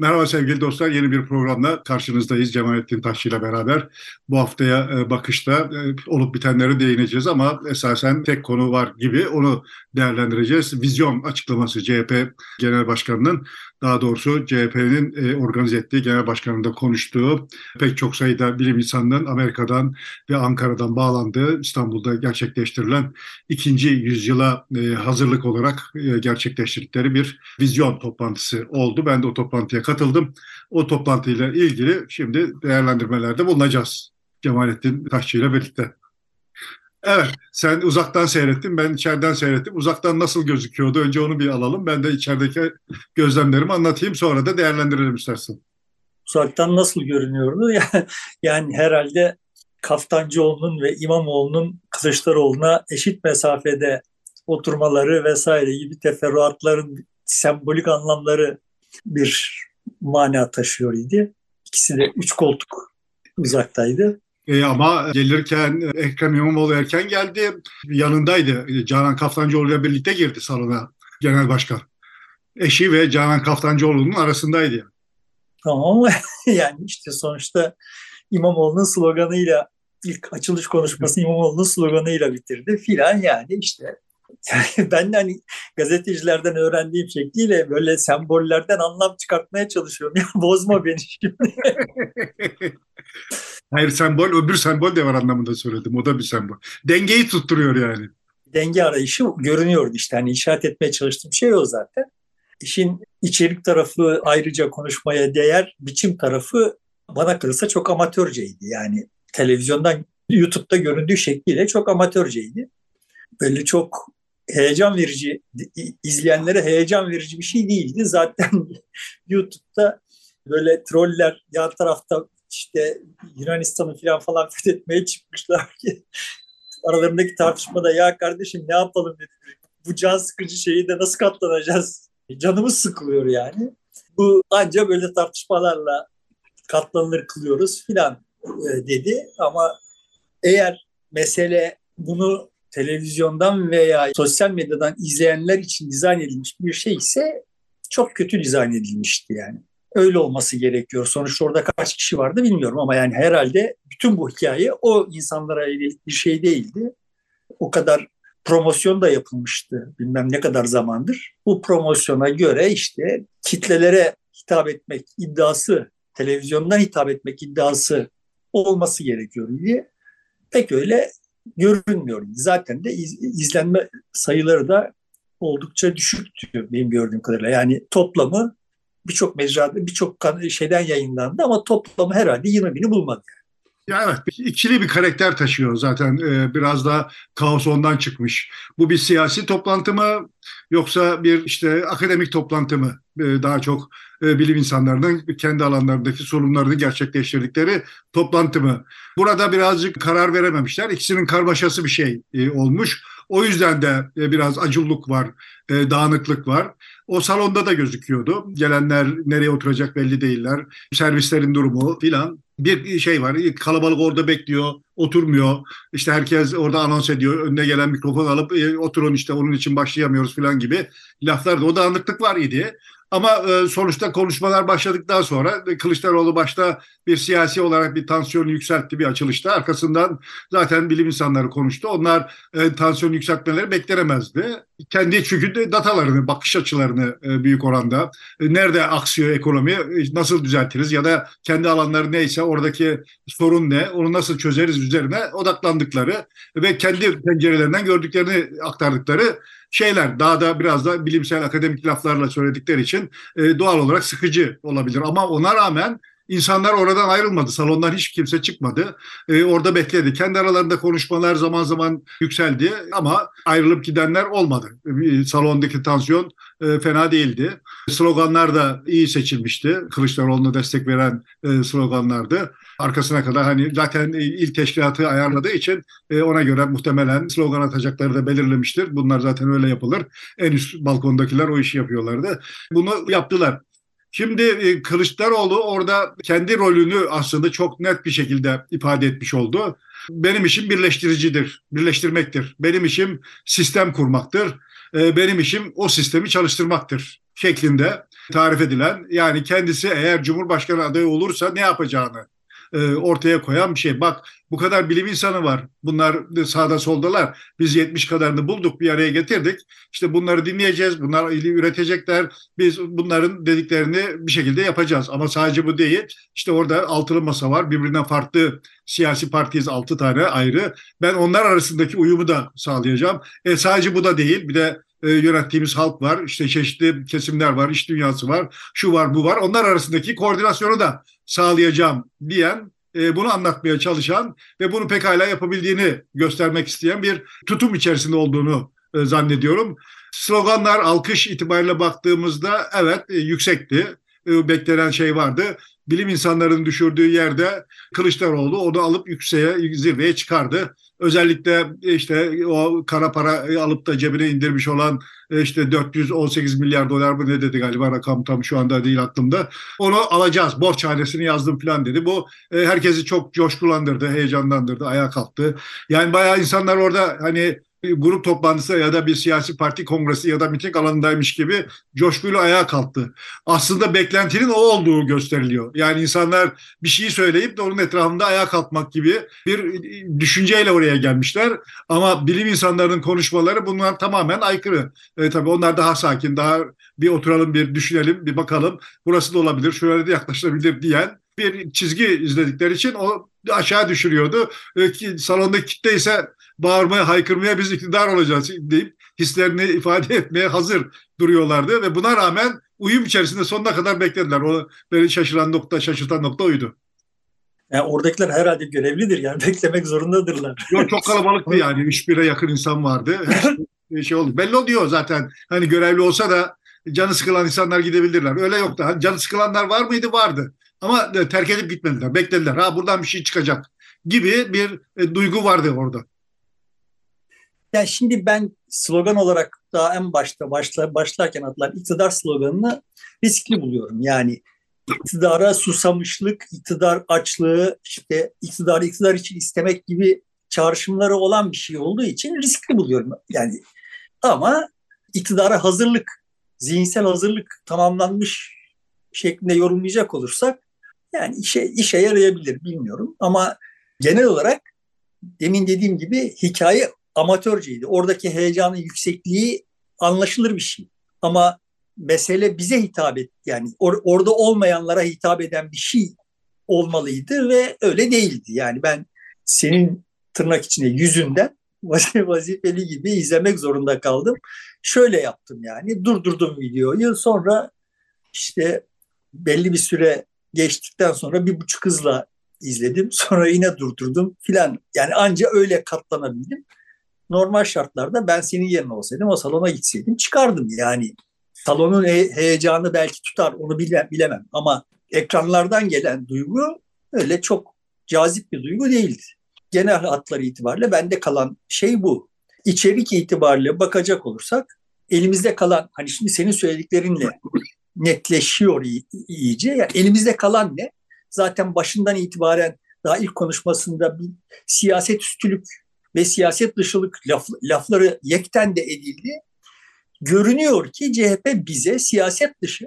Merhaba sevgili dostlar. Yeni bir programla karşınızdayız. Cemalettin Taşçı ile beraber. Bu haftaya e, bakışta e, olup bitenleri değineceğiz ama esasen tek konu var gibi onu değerlendireceğiz. Vizyon açıklaması CHP Genel Başkanı'nın daha doğrusu CHP'nin e, organize ettiği genel başkanında konuştuğu pek çok sayıda bilim insanının Amerika'dan ve Ankara'dan bağlandığı İstanbul'da gerçekleştirilen ikinci yüzyıla hazırlık olarak gerçekleştirdikleri bir vizyon toplantısı oldu. Ben de o toplantıya katıldım. O toplantıyla ilgili şimdi değerlendirmelerde bulunacağız. Cemalettin Taşçı ile birlikte. Evet, sen uzaktan seyrettin, ben içeriden seyrettim. Uzaktan nasıl gözüküyordu? Önce onu bir alalım. Ben de içerideki gözlemlerimi anlatayım, sonra da değerlendirelim istersen. Uzaktan nasıl görünüyordu? yani herhalde Kaftancıoğlu'nun ve İmamoğlu'nun Kılıçdaroğlu'na eşit mesafede oturmaları vesaire gibi teferruatların sembolik anlamları bir mana taşıyor idi. İkisi de üç koltuk uzaktaydı. E, ama gelirken Ekrem İmamoğlu erken geldi. Yanındaydı. Canan Kaftancıoğlu ile birlikte girdi salona genel başkan. Eşi ve Canan Kaftancıoğlu'nun arasındaydı. Tamam yani işte sonuçta İmamoğlu'nun sloganıyla ilk açılış konuşması İmamoğlu'nun sloganıyla bitirdi filan yani işte yani ben de hani gazetecilerden öğrendiğim şekliyle böyle sembollerden anlam çıkartmaya çalışıyorum. Ya bozma beni şimdi. Hayır sembol öbür sembol de var anlamında söyledim. O da bir sembol. Dengeyi tutturuyor yani. Denge arayışı görünüyordu işte. Hani işaret etmeye çalıştığım şey o zaten. İşin içerik tarafı ayrıca konuşmaya değer, biçim tarafı bana kalırsa çok amatörceydi. Yani televizyondan YouTube'da göründüğü şekliyle çok amatörceydi. Böyle çok heyecan verici, izleyenlere heyecan verici bir şey değildi. Zaten YouTube'da böyle troller yan tarafta işte Yunanistan'ı falan falan fethetmeye çıkmışlar ki aralarındaki tartışmada ya kardeşim ne yapalım dedi. Bu can sıkıcı şeyi de nasıl katlanacağız? Canımız sıkılıyor yani. Bu ancak böyle tartışmalarla katlanılır kılıyoruz filan e, dedi ama eğer mesele bunu televizyondan veya sosyal medyadan izleyenler için dizayn edilmiş bir şey ise çok kötü dizayn edilmişti yani. Öyle olması gerekiyor. Sonuçta orada kaç kişi vardı bilmiyorum ama yani herhalde bütün bu hikaye o insanlara yönelik bir şey değildi. O kadar promosyon da yapılmıştı bilmem ne kadar zamandır. Bu promosyona göre işte kitlelere hitap etmek iddiası, televizyondan hitap etmek iddiası olması gerekiyor diye pek öyle görünmüyor. Zaten de iz, izlenme sayıları da oldukça düşüktü benim gördüğüm kadarıyla. Yani toplamı birçok mecrada birçok şeyden yayınlandı ama toplamı herhalde 20 bini bulmadı. Ya evet ikili bir karakter taşıyor zaten ee, biraz da kaos ondan çıkmış. Bu bir siyasi toplantı mı yoksa bir işte akademik toplantı mı? Ee, daha çok e, bilim insanlarının kendi alanlarındaki sorunlarını gerçekleştirdikleri toplantı mı? Burada birazcık karar verememişler. İkisinin karmaşası bir şey e, olmuş. O yüzden de e, biraz acılluk var, dağınıklık var. O salonda da gözüküyordu. Gelenler nereye oturacak belli değiller. Servislerin durumu filan. Bir şey var. Kalabalık orada bekliyor, oturmuyor. İşte herkes orada anons ediyor. Önüne gelen mikrofon alıp e, oturun işte onun için başlayamıyoruz filan gibi laflar da o dağınıklık var idi. Ama e, sonuçta konuşmalar başladıktan sonra e, Kılıçdaroğlu başta bir siyasi olarak bir tansiyonu yükseltti bir açılışta. Arkasından zaten bilim insanları konuştu. Onlar e, tansiyonu yükseltmeleri beklenemezdi. Kendi çünkü de datalarını, bakış açılarını e, büyük oranda e, nerede aksıyor ekonomi, e, nasıl düzeltiriz ya da kendi alanları neyse oradaki sorun ne, onu nasıl çözeriz üzerine odaklandıkları ve kendi pencerelerinden gördüklerini aktardıkları şeyler daha da biraz da bilimsel akademik laflarla söyledikleri için e, doğal olarak sıkıcı olabilir. Ama ona rağmen İnsanlar oradan ayrılmadı. Salondan hiç kimse çıkmadı. Ee, orada bekledi. Kendi aralarında konuşmalar zaman zaman yükseldi ama ayrılıp gidenler olmadı. Ee, salondaki tansiyon e, fena değildi. Sloganlar da iyi seçilmişti. Kılıçdaroğlu'na destek veren e, sloganlardı. Arkasına kadar hani zaten il teşkilatı ayarladığı için e, ona göre muhtemelen slogan atacakları da belirlemiştir. Bunlar zaten öyle yapılır. En üst balkondakiler o işi yapıyorlardı. Bunu yaptılar. Şimdi e, Kılıçdaroğlu orada kendi rolünü aslında çok net bir şekilde ifade etmiş oldu. Benim işim birleştiricidir, birleştirmektir. Benim işim sistem kurmaktır. E, benim işim o sistemi çalıştırmaktır şeklinde tarif edilen yani kendisi eğer Cumhurbaşkanı adayı olursa ne yapacağını e, ortaya koyan bir şey. Bak bu kadar bilim insanı var. Bunlar sağda soldalar. Biz 70 kadarını bulduk bir araya getirdik. İşte bunları dinleyeceğiz. Bunlar üretecekler. Biz bunların dediklerini bir şekilde yapacağız. Ama sadece bu değil. İşte orada altılı masa var. Birbirinden farklı siyasi partiyiz altı tane ayrı. Ben onlar arasındaki uyumu da sağlayacağım. E, sadece bu da değil. Bir de e, yönettiğimiz halk var, işte çeşitli kesimler var, iş dünyası var, şu var, bu var. Onlar arasındaki koordinasyonu da sağlayacağım diyen, e, bunu anlatmaya çalışan ve bunu pekala yapabildiğini göstermek isteyen bir tutum içerisinde olduğunu e, zannediyorum. Sloganlar alkış itibariyle baktığımızda evet e, yüksekti. E, beklenen şey vardı bilim insanlarının düşürdüğü yerde Kılıçdaroğlu onu alıp yükseğe, zirveye çıkardı. Özellikle işte o kara para alıp da cebine indirmiş olan işte 418 milyar dolar mı ne dedi galiba rakam tam şu anda değil aklımda. Onu alacağız borç hanesini yazdım falan dedi. Bu e, herkesi çok coşkulandırdı, heyecanlandırdı, ayağa kalktı. Yani bayağı insanlar orada hani grup toplantısı ya da bir siyasi parti kongresi ya da miting alanındaymış gibi coşkuyla ayağa kalktı. Aslında beklentinin o olduğu gösteriliyor. Yani insanlar bir şeyi söyleyip de onun etrafında ayağa kalkmak gibi bir düşünceyle oraya gelmişler. Ama bilim insanlarının konuşmaları bunlar tamamen aykırı. E, tabii onlar daha sakin, daha bir oturalım, bir düşünelim, bir bakalım. Burası da olabilir, şöyle de yaklaşılabilir diyen bir çizgi izledikleri için o aşağı düşürüyordu. E, salondaki kitle ise bağırmaya, haykırmaya biz iktidar olacağız deyip hislerini ifade etmeye hazır duruyorlardı ve buna rağmen uyum içerisinde sonuna kadar beklediler. O beni şaşıran nokta, şaşırtan nokta oydu. Yani oradakiler herhalde görevlidir yani beklemek zorundadırlar. Yok çok kalabalıktı yani. Üç bire yakın insan vardı. Her şey oldu. Belli oluyor zaten. Hani görevli olsa da canı sıkılan insanlar gidebilirler. Öyle yoktu. Hani canı sıkılanlar var mıydı? Vardı. Ama terk edip gitmediler. Beklediler. Ha buradan bir şey çıkacak gibi bir e, duygu vardı orada. Yani şimdi ben slogan olarak daha en başta başla, başlarken atılan iktidar sloganını riskli buluyorum. Yani iktidara susamışlık, iktidar açlığı, işte iktidarı iktidar için istemek gibi çağrışımları olan bir şey olduğu için riskli buluyorum. Yani ama iktidara hazırlık, zihinsel hazırlık tamamlanmış şeklinde yorumlayacak olursak yani işe, işe yarayabilir bilmiyorum. Ama genel olarak demin dediğim gibi hikaye amatörceydi. Oradaki heyecanın yüksekliği anlaşılır bir şey. Ama mesele bize hitap et yani or- orada olmayanlara hitap eden bir şey olmalıydı ve öyle değildi. Yani ben senin tırnak içinde yüzünden vazifeli gibi izlemek zorunda kaldım. Şöyle yaptım yani durdurdum videoyu sonra işte belli bir süre geçtikten sonra bir buçuk hızla izledim. Sonra yine durdurdum filan. Yani anca öyle katlanabildim normal şartlarda ben senin yerine olsaydım o salona gitseydim çıkardım yani. Salonun he- heyecanı belki tutar onu bile- bilemem ama ekranlardan gelen duygu öyle çok cazip bir duygu değildi. Genel hatları itibariyle bende kalan şey bu. İçerik itibariyle bakacak olursak elimizde kalan hani şimdi senin söylediklerinle netleşiyor iyice. Yani elimizde kalan ne? Zaten başından itibaren daha ilk konuşmasında bir siyaset üstülük ve siyaset dışılık laf, lafları yekten de edildi. Görünüyor ki CHP bize siyaset dışı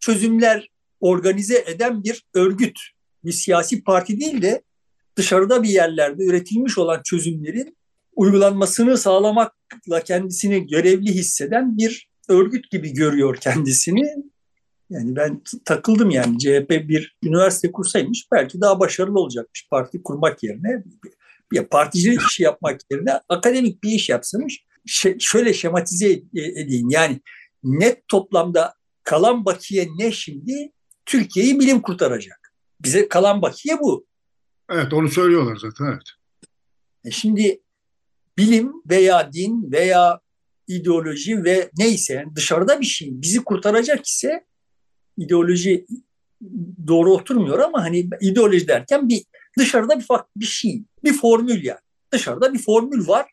çözümler organize eden bir örgüt, bir siyasi parti değil de dışarıda bir yerlerde üretilmiş olan çözümlerin uygulanmasını sağlamakla kendisini görevli hisseden bir örgüt gibi görüyor kendisini. Yani ben takıldım yani CHP bir üniversite kursaymış belki daha başarılı olacakmış parti kurmak yerine ya particilik işi yapmak yerine akademik bir iş yapsamış. Şey, şöyle şematize edeyim yani net toplamda kalan bakiye ne şimdi? Türkiye'yi bilim kurtaracak. Bize kalan bakiye bu. Evet onu söylüyorlar zaten evet. E şimdi bilim veya din veya ideoloji ve neyse yani dışarıda bir şey bizi kurtaracak ise ideoloji doğru oturmuyor ama hani ideoloji derken bir dışarıda bir bir şey, bir formül yani. Dışarıda bir formül var.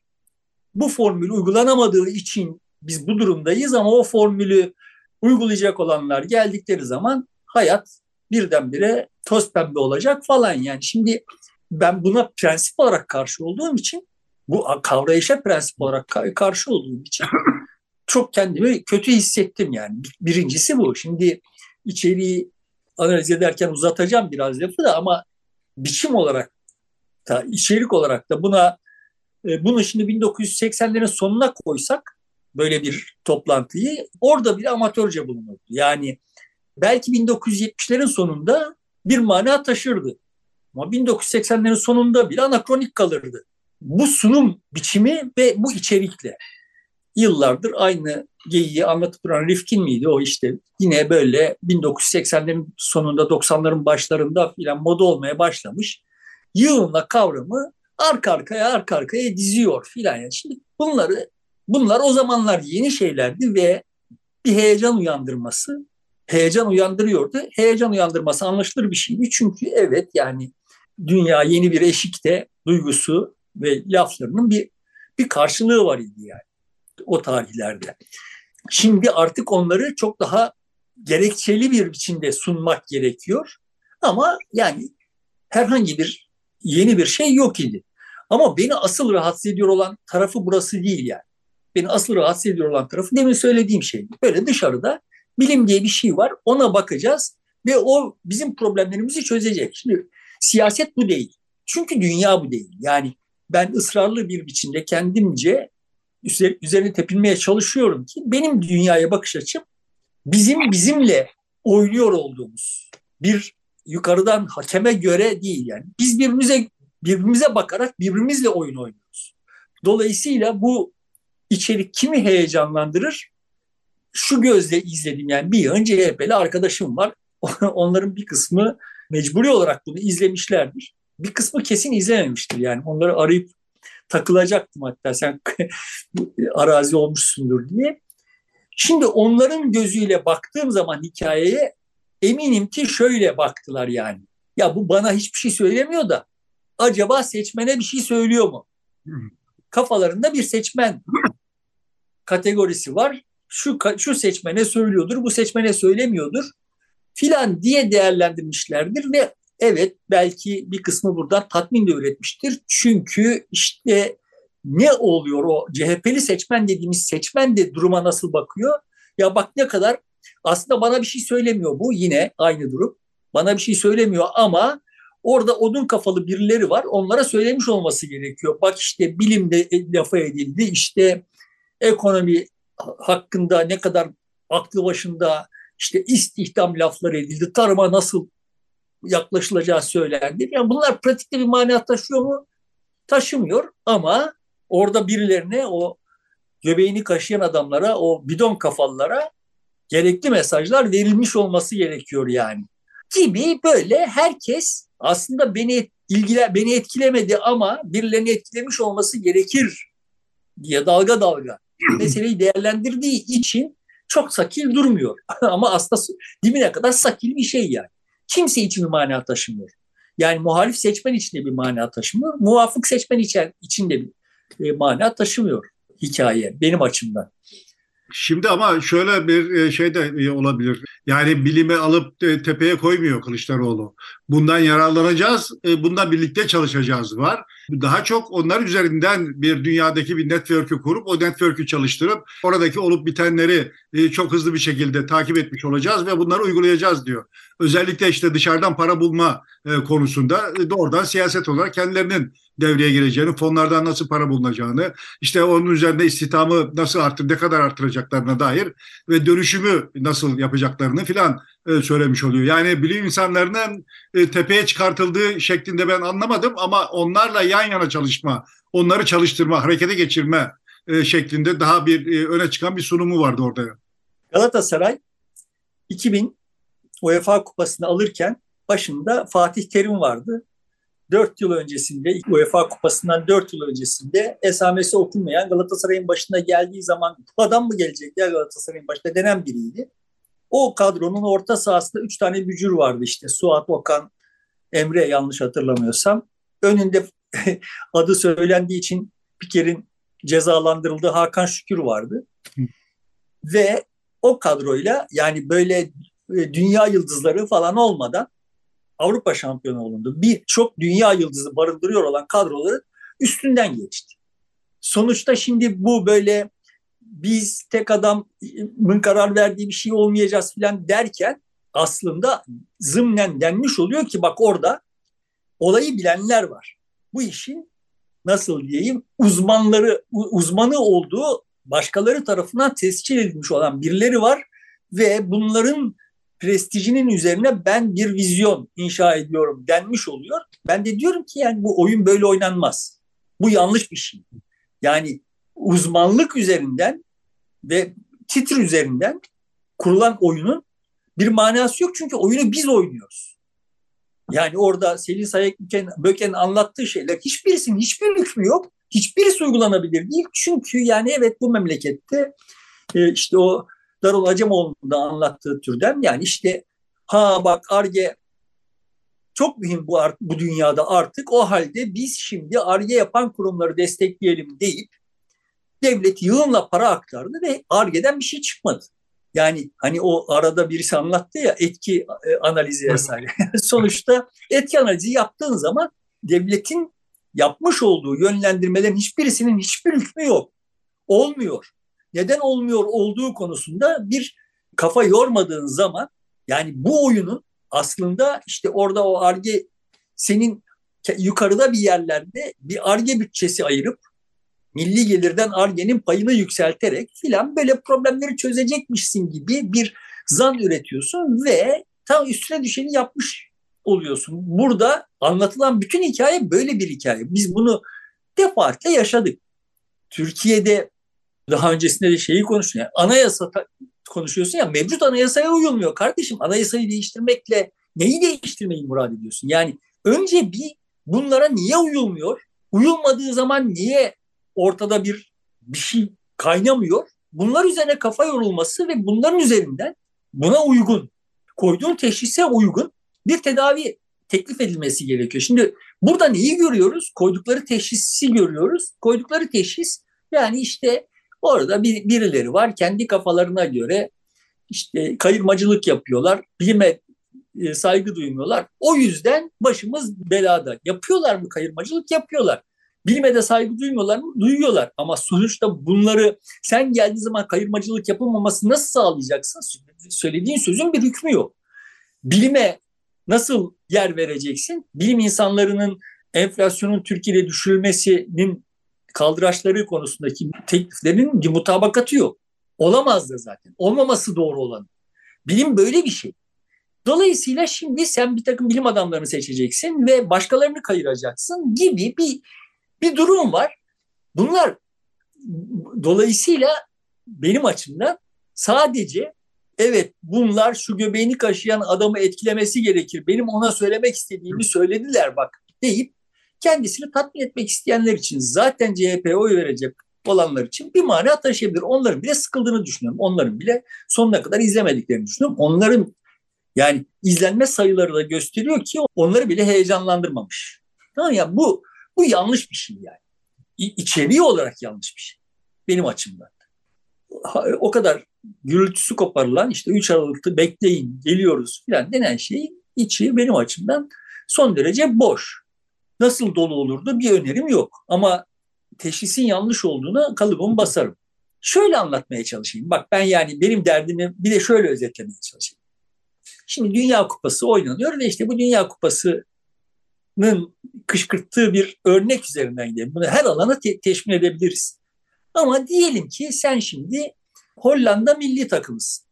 Bu formül uygulanamadığı için biz bu durumdayız ama o formülü uygulayacak olanlar geldikleri zaman hayat birdenbire toz pembe olacak falan yani. Şimdi ben buna prensip olarak karşı olduğum için bu kavrayışa prensip olarak karşı olduğum için çok kendimi kötü hissettim yani. Birincisi bu. Şimdi içeriği analiz ederken uzatacağım biraz lafı da ama biçim olarak da içerik olarak da buna e, bunu şimdi 1980'lerin sonuna koysak böyle bir toplantıyı orada bir amatörce bulunurdu. Yani belki 1970'lerin sonunda bir mana taşırdı. Ama 1980'lerin sonunda bile anakronik kalırdı. Bu sunum biçimi ve bu içerikle yıllardır aynı geyiği anlatıp duran Rifkin miydi o işte yine böyle 1980'lerin sonunda 90'ların başlarında filan moda olmaya başlamış. Yığınla kavramı arka arkaya arka arkaya diziyor filan. Yani şimdi bunları bunlar o zamanlar yeni şeylerdi ve bir heyecan uyandırması heyecan uyandırıyordu. Heyecan uyandırması anlaşılır bir şeydi. Çünkü evet yani dünya yeni bir eşikte duygusu ve laflarının bir bir karşılığı var idi yani o tarihlerde. Şimdi artık onları çok daha gerekçeli bir biçimde sunmak gerekiyor. Ama yani herhangi bir yeni bir şey yok idi. Ama beni asıl rahatsız ediyor olan tarafı burası değil yani. Beni asıl rahatsız ediyor olan tarafı demin söylediğim şey. Böyle dışarıda bilim diye bir şey var. Ona bakacağız ve o bizim problemlerimizi çözecek. Şimdi siyaset bu değil. Çünkü dünya bu değil. Yani ben ısrarlı bir biçimde kendimce üzerine tepinmeye çalışıyorum ki benim dünyaya bakış açım bizim bizimle oynuyor olduğumuz bir yukarıdan hakeme göre değil yani. Biz birbirimize birbirimize bakarak birbirimizle oyun oynuyoruz. Dolayısıyla bu içerik kimi heyecanlandırır? Şu gözle izledim yani bir önce CHP'li arkadaşım var. Onların bir kısmı mecburi olarak bunu izlemişlerdir. Bir kısmı kesin izlememiştir yani. Onları arayıp takılacaktım hatta sen arazi olmuşsundur diye. Şimdi onların gözüyle baktığım zaman hikayeye eminim ki şöyle baktılar yani. Ya bu bana hiçbir şey söylemiyor da acaba seçmene bir şey söylüyor mu? Kafalarında bir seçmen kategorisi var. Şu şu seçmene söylüyordur, bu seçmene söylemiyordur filan diye değerlendirmişlerdir ve evet belki bir kısmı buradan tatmin de üretmiştir. Çünkü işte ne oluyor o CHP'li seçmen dediğimiz seçmen de duruma nasıl bakıyor? Ya bak ne kadar aslında bana bir şey söylemiyor bu yine aynı durum. Bana bir şey söylemiyor ama orada odun kafalı birileri var. Onlara söylemiş olması gerekiyor. Bak işte bilimde lafa edildi. işte ekonomi hakkında ne kadar aklı başında işte istihdam lafları edildi. Tarıma nasıl yaklaşılacağı söylendi. Yani bunlar pratikte bir mana taşıyor mu? Taşımıyor ama orada birilerine o göbeğini kaşıyan adamlara, o bidon kafalılara gerekli mesajlar verilmiş olması gerekiyor yani. Gibi böyle herkes aslında beni ilgiler beni etkilemedi ama birilerini etkilemiş olması gerekir diye dalga dalga meseleyi değerlendirdiği için çok sakil durmuyor. ama aslında dibine kadar sakil bir şey yani kimse için bir mana taşımıyor. Yani muhalif seçmen için de bir mana taşımıyor. Muvafık seçmen için de bir e, mana taşımıyor hikaye benim açımdan. Şimdi ama şöyle bir e, şey de e, olabilir. Yani bilime alıp tepeye koymuyor Kılıçdaroğlu. Bundan yararlanacağız, bundan birlikte çalışacağız var. Daha çok onlar üzerinden bir dünyadaki bir network'ü kurup o network'ü çalıştırıp oradaki olup bitenleri çok hızlı bir şekilde takip etmiş olacağız ve bunları uygulayacağız diyor. Özellikle işte dışarıdan para bulma konusunda doğrudan siyaset olarak kendilerinin devreye gireceğini, fonlardan nasıl para bulunacağını, işte onun üzerinde istihdamı nasıl artır, ne kadar artıracaklarına dair ve dönüşümü nasıl yapacaklarını filan e, söylemiş oluyor. Yani bilim insanlarının e, tepeye çıkartıldığı şeklinde ben anlamadım ama onlarla yan yana çalışma, onları çalıştırma, harekete geçirme e, şeklinde daha bir öne çıkan bir sunumu vardı orada. Galatasaray 2000 UEFA kupasını alırken başında Fatih Terim vardı. 4 yıl öncesinde UEFA kupasından 4 yıl öncesinde esamesi okunmayan Galatasaray'ın başına geldiği zaman bu adam mı gelecek ya Galatasaray'ın başına denen biriydi. O kadronun orta sahasında 3 tane bücür vardı işte. Suat Okan, Emre yanlış hatırlamıyorsam. Önünde adı söylendiği için Piker'in cezalandırıldığı Hakan Şükür vardı. Ve o kadroyla yani böyle e, dünya yıldızları falan olmadan Avrupa şampiyonu olundu. Bir çok dünya yıldızı barındırıyor olan kadroları üstünden geçti. Sonuçta şimdi bu böyle biz tek adamın karar verdiği bir şey olmayacağız falan derken aslında zımnen denmiş oluyor ki bak orada olayı bilenler var. Bu işin nasıl diyeyim uzmanları uzmanı olduğu başkaları tarafından tescil edilmiş olan birileri var ve bunların prestijinin üzerine ben bir vizyon inşa ediyorum denmiş oluyor. Ben de diyorum ki yani bu oyun böyle oynanmaz. Bu yanlış bir şey. Yani uzmanlık üzerinden ve titr üzerinden kurulan oyunun bir manası yok çünkü oyunu biz oynuyoruz. Yani orada Selin Sayek Böken anlattığı şeyler hiçbirisinin hiçbir hükmü yok. Hiçbirisi uygulanabilir değil. Çünkü yani evet bu memlekette e, işte o Darul Acemoğlu'nun da anlattığı türden yani işte ha bak Arge çok mühim bu, bu dünyada artık o halde biz şimdi Arge yapan kurumları destekleyelim deyip devlet yığınla para aktardı ve Arge'den bir şey çıkmadı. Yani hani o arada birisi anlattı ya etki e, analizi vesaire. Sonuçta etki analizi yaptığın zaman devletin yapmış olduğu yönlendirmelerin hiçbirisinin hiçbir hükmü yok. Olmuyor. Neden olmuyor olduğu konusunda bir kafa yormadığın zaman yani bu oyunun aslında işte orada o arge senin yukarıda bir yerlerde bir arge bütçesi ayırıp milli gelirden argenin payını yükselterek filan böyle problemleri çözecekmişsin gibi bir zan üretiyorsun ve tam üstüne düşeni yapmış oluyorsun. Burada anlatılan bütün hikaye böyle bir hikaye. Biz bunu defaatle yaşadık. Türkiye'de daha öncesinde de şeyi konuştun. Yani anayasa konuşuyorsun ya mevcut anayasaya uyulmuyor kardeşim. Anayasayı değiştirmekle neyi değiştirmeyi murad ediyorsun? Yani önce bir bunlara niye uyulmuyor? Uyulmadığı zaman niye ortada bir bir şey kaynamıyor? Bunlar üzerine kafa yorulması ve bunların üzerinden buna uygun, koyduğun teşhise uygun bir tedavi teklif edilmesi gerekiyor. Şimdi burada neyi görüyoruz? Koydukları teşhisi görüyoruz. Koydukları teşhis yani işte orada bir, birileri var kendi kafalarına göre işte kayırmacılık yapıyorlar. Bilime e, saygı duymuyorlar. O yüzden başımız belada. Yapıyorlar mı kayırmacılık? Yapıyorlar. Bilime de saygı duymuyorlar mı? Duyuyorlar. Ama sonuçta bunları sen geldiği zaman kayırmacılık yapılmaması nasıl sağlayacaksın? Söylediğin sözün bir hükmü yok. Bilime nasıl yer vereceksin? Bilim insanlarının enflasyonun Türkiye'de düşürülmesinin kaldıraçları konusundaki tekliflerin mutabakatı yok. Olamaz da zaten. Olmaması doğru olan. Bilim böyle bir şey. Dolayısıyla şimdi sen bir takım bilim adamlarını seçeceksin ve başkalarını kayıracaksın gibi bir bir durum var. Bunlar dolayısıyla benim açımdan sadece evet bunlar şu göbeğini kaşıyan adamı etkilemesi gerekir. Benim ona söylemek istediğimi söylediler bak deyip kendisini tatmin etmek isteyenler için zaten CHP'ye oy verecek olanlar için bir mana taşıyabilir. Onların bile sıkıldığını düşünüyorum. Onların bile sonuna kadar izlemediklerini düşünüyorum. Onların yani izlenme sayıları da gösteriyor ki onları bile heyecanlandırmamış. Tamam ya bu bu yanlış bir şey yani. İçeriği olarak yanlış bir şey. Benim açımdan. O kadar gürültüsü koparılan işte 3 Aralık'ta bekleyin geliyoruz filan denen şey içi benim açımdan son derece boş. Nasıl dolu olurdu bir önerim yok. Ama teşhisin yanlış olduğuna kalıbımı basarım. Şöyle anlatmaya çalışayım. Bak ben yani benim derdimi bir de şöyle özetlemeye çalışayım. Şimdi Dünya Kupası oynanıyor ve işte bu Dünya Kupası'nın kışkırttığı bir örnek üzerinden gidelim. Bunu her alana te- teşmil edebiliriz. Ama diyelim ki sen şimdi Hollanda milli takımısın.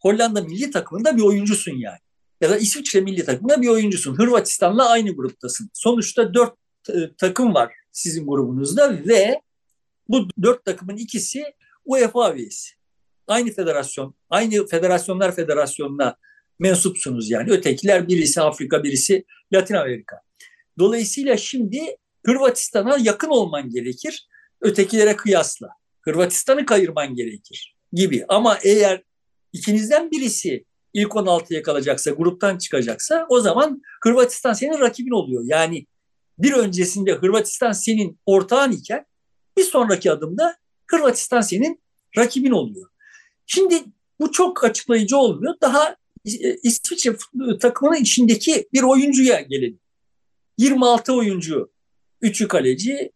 Hollanda milli takımında bir oyuncusun yani. Ya da İsviçre milli takımında bir oyuncusun. Hırvatistan'la aynı gruptasın. Sonuçta dört e, takım var sizin grubunuzda ve bu dört takımın ikisi UEFA üyesi. Aynı federasyon, aynı federasyonlar federasyonuna mensupsunuz yani. Ötekiler birisi Afrika, birisi Latin Amerika. Dolayısıyla şimdi Hırvatistan'a yakın olman gerekir ötekilere kıyasla. Hırvatistan'ı kayırman gerekir gibi. Ama eğer ikinizden birisi ilk 16'ya kalacaksa, gruptan çıkacaksa o zaman Hırvatistan senin rakibin oluyor. Yani bir öncesinde Hırvatistan senin ortağın iken bir sonraki adımda Hırvatistan senin rakibin oluyor. Şimdi bu çok açıklayıcı olmuyor. Daha e, İsviçre takımının içindeki bir oyuncuya gelelim. 26 oyuncu, 3'ü kaleci,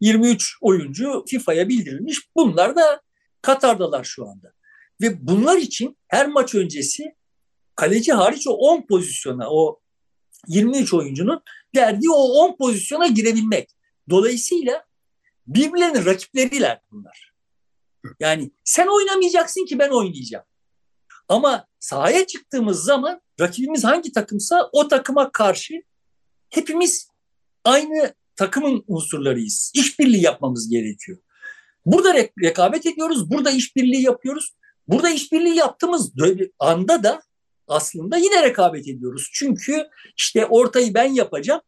23 oyuncu FIFA'ya bildirilmiş. Bunlar da Katar'dalar şu anda. Ve bunlar için her maç öncesi kaleci hariç o 10 pozisyona, o 23 oyuncunun derdiği o 10 pozisyona girebilmek. Dolayısıyla birbirlerinin rakipleriler bunlar. Yani sen oynamayacaksın ki ben oynayacağım. Ama sahaya çıktığımız zaman rakibimiz hangi takımsa o takıma karşı hepimiz aynı takımın unsurlarıyız. İşbirliği yapmamız gerekiyor. Burada rekabet ediyoruz, burada işbirliği yapıyoruz. Burada işbirliği yaptığımız anda da aslında yine rekabet ediyoruz. Çünkü işte ortayı ben yapacağım,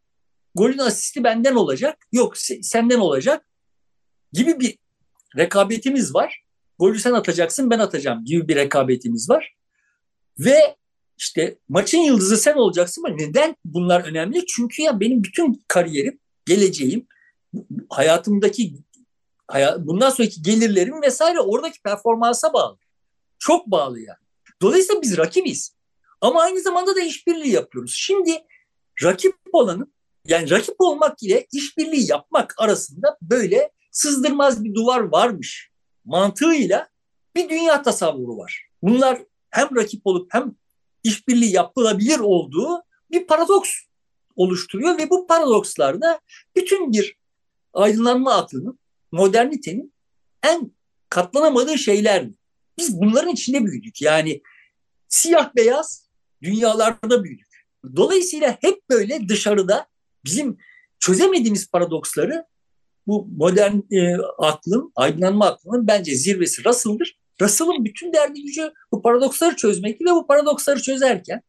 golün asisti benden olacak, yok senden olacak gibi bir rekabetimiz var. Golü sen atacaksın, ben atacağım gibi bir rekabetimiz var. Ve işte maçın yıldızı sen olacaksın ama neden bunlar önemli? Çünkü ya benim bütün kariyerim, geleceğim, hayatımdaki bundan sonraki gelirlerim vesaire oradaki performansa bağlı. Çok bağlı yani. Dolayısıyla biz rakibiz. Ama aynı zamanda da işbirliği yapıyoruz. Şimdi rakip olanın yani rakip olmak ile işbirliği yapmak arasında böyle sızdırmaz bir duvar varmış mantığıyla bir dünya tasavvuru var. Bunlar hem rakip olup hem işbirliği yapılabilir olduğu bir paradoks oluşturuyor ve bu paradokslarda bütün bir aydınlanma aklının, modernitenin en katlanamadığı şeylerdi. Biz bunların içinde büyüdük. Yani siyah beyaz dünyalarda büyüdük. Dolayısıyla hep böyle dışarıda bizim çözemediğimiz paradoksları bu modern e, aklın, aydınlanma aklının bence zirvesi Russell'dır. Russell'ın bütün derdi gücü bu paradoksları çözmekti ve bu paradoksları çözerken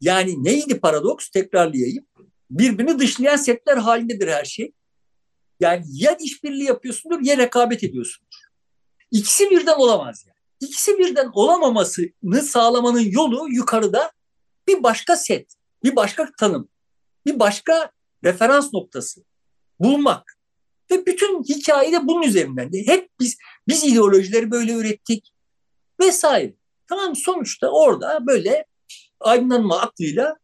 yani neydi paradoks? Tekrarlayayım. Birbirini dışlayan setler halindedir her şey. Yani ya işbirliği yapıyorsundur ya rekabet ediyorsundur. İkisi birden olamaz yani. İkisi birden olamamasını sağlamanın yolu yukarıda bir başka set, bir başka tanım, bir başka referans noktası bulmak. Ve bütün hikaye de bunun üzerinden. De. Hep biz biz ideolojileri böyle ürettik vesaire. Tamam sonuçta orada böyle aydınlanma aklıyla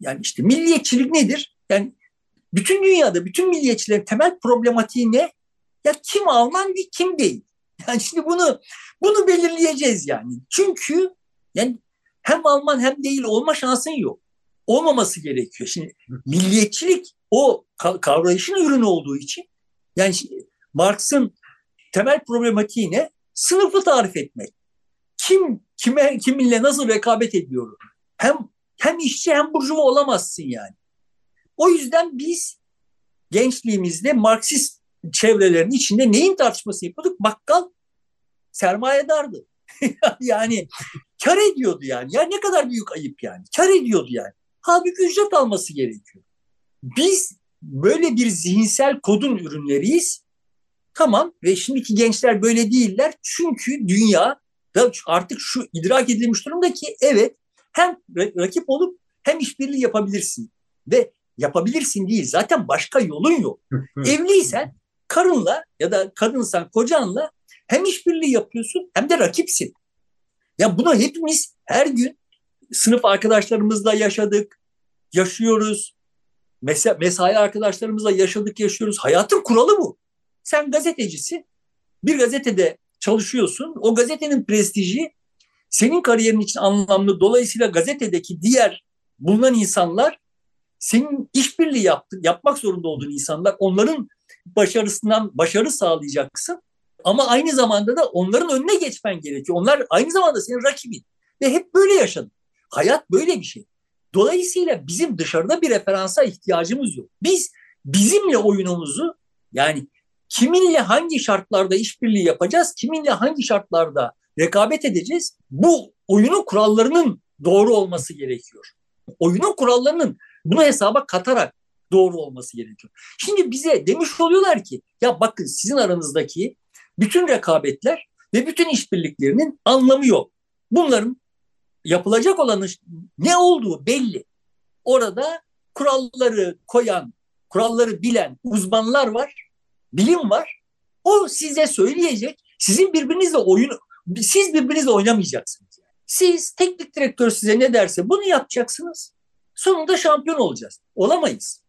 yani işte milliyetçilik nedir? Yani bütün dünyada bütün milliyetçilerin temel problematiği ne? Ya kim Alman bir kim değil. Yani şimdi bunu bunu belirleyeceğiz yani. Çünkü yani hem Alman hem değil olma şansın yok. Olmaması gerekiyor. Şimdi milliyetçilik o kavrayışın ürünü olduğu için yani Marx'ın temel problematiği ne? Sınıfı tarif etmek. Kim kime kiminle nasıl rekabet ediyor? Hem hem işçi hem burjuva olamazsın yani. O yüzden biz gençliğimizde Marksist çevrelerin içinde neyin tartışması yapıyorduk? Bakkal sermayedardı. yani kar ediyordu yani. Ya ne kadar büyük ayıp yani. Kar ediyordu yani. Halbuki ücret alması gerekiyor. Biz böyle bir zihinsel kodun ürünleriyiz. Tamam ve şimdiki gençler böyle değiller. Çünkü dünya da artık şu idrak edilmiş durumda ki evet hem rakip olup hem işbirliği yapabilirsin. Ve yapabilirsin değil zaten başka yolun yok. Evliysen karınla ya da kadınsan kocanla hem işbirliği yapıyorsun hem de rakipsin. Ya bunu hepimiz her gün sınıf arkadaşlarımızla yaşadık, yaşıyoruz. Mes- mesai arkadaşlarımızla yaşadık, yaşıyoruz. Hayatın kuralı bu. Sen gazetecisin. Bir gazetede çalışıyorsun. O gazetenin prestiji senin kariyerin için anlamlı. Dolayısıyla gazetedeki diğer bulunan insanlar senin işbirliği yaptı, yapmak zorunda olduğun insanlar onların başarısından başarı sağlayacaksın. Ama aynı zamanda da onların önüne geçmen gerekiyor. Onlar aynı zamanda senin rakibin. Ve hep böyle yaşadın. Hayat böyle bir şey. Dolayısıyla bizim dışarıda bir referansa ihtiyacımız yok. Biz bizimle oyunumuzu yani kiminle hangi şartlarda işbirliği yapacağız, kiminle hangi şartlarda rekabet edeceğiz? Bu oyunun kurallarının doğru olması gerekiyor. Oyunun kurallarının bunu hesaba katarak doğru olması gerekiyor. Şimdi bize demiş oluyorlar ki ya bakın sizin aranızdaki bütün rekabetler ve bütün işbirliklerinin anlamı yok. Bunların yapılacak olanın ne olduğu belli. Orada kuralları koyan, kuralları bilen uzmanlar var, bilim var. O size söyleyecek. Sizin birbirinizle oyun, siz birbirinizle oynamayacaksınız. Siz teknik direktör size ne derse bunu yapacaksınız. Sonunda şampiyon olacağız. Olamayız.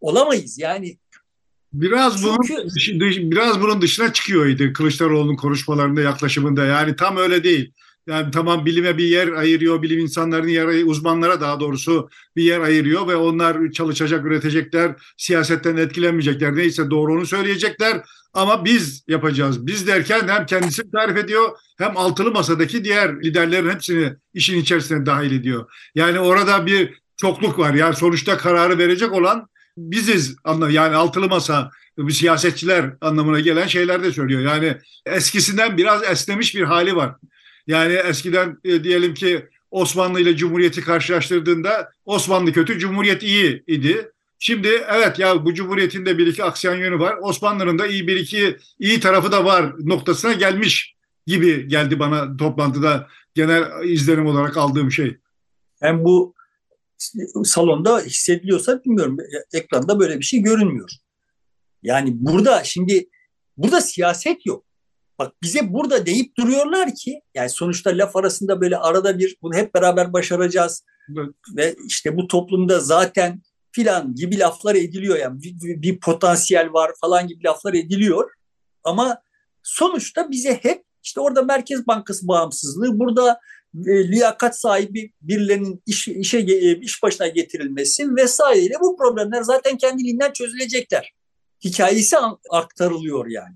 Olamayız yani. Biraz bunun Çünkü... biraz bunun dışına çıkıyordu Kılıçdaroğlu'nun konuşmalarında, yaklaşımında. Yani tam öyle değil. Yani tamam bilime bir yer ayırıyor, bilim insanlarının yer uzmanlara daha doğrusu bir yer ayırıyor ve onlar çalışacak, üretecekler, siyasetten etkilenmeyecekler. Neyse doğru onu söyleyecekler ama biz yapacağız. Biz derken hem kendisi tarif ediyor hem altılı masadaki diğer liderlerin hepsini işin içerisine dahil ediyor. Yani orada bir çokluk var. Yani sonuçta kararı verecek olan biziz anlamı yani altılı masa bir siyasetçiler anlamına gelen şeyler de söylüyor. Yani eskisinden biraz esnemiş bir hali var. Yani eskiden e, diyelim ki Osmanlı ile Cumhuriyeti karşılaştırdığında Osmanlı kötü, Cumhuriyet iyi idi. Şimdi evet ya bu Cumhuriyet'in de bir iki aksiyon yönü var. Osmanlı'nın da iyi bir iki iyi tarafı da var noktasına gelmiş gibi geldi bana toplantıda genel izlenim olarak aldığım şey. Hem bu salonda hissediliyorsa bilmiyorum. Ekranda böyle bir şey görünmüyor. Yani burada şimdi burada siyaset yok. Bak bize burada deyip duruyorlar ki yani sonuçta laf arasında böyle arada bir bunu hep beraber başaracağız. Evet. Ve işte bu toplumda zaten filan gibi laflar ediliyor yani bir, bir potansiyel var falan gibi laflar ediliyor. Ama sonuçta bize hep işte orada Merkez Bankası bağımsızlığı, burada e, liyakat sahibi birilerinin iş, işe e, iş başına getirilmesi vesaireyle bu problemler zaten kendiliğinden çözülecekler. Hikayesi aktarılıyor yani.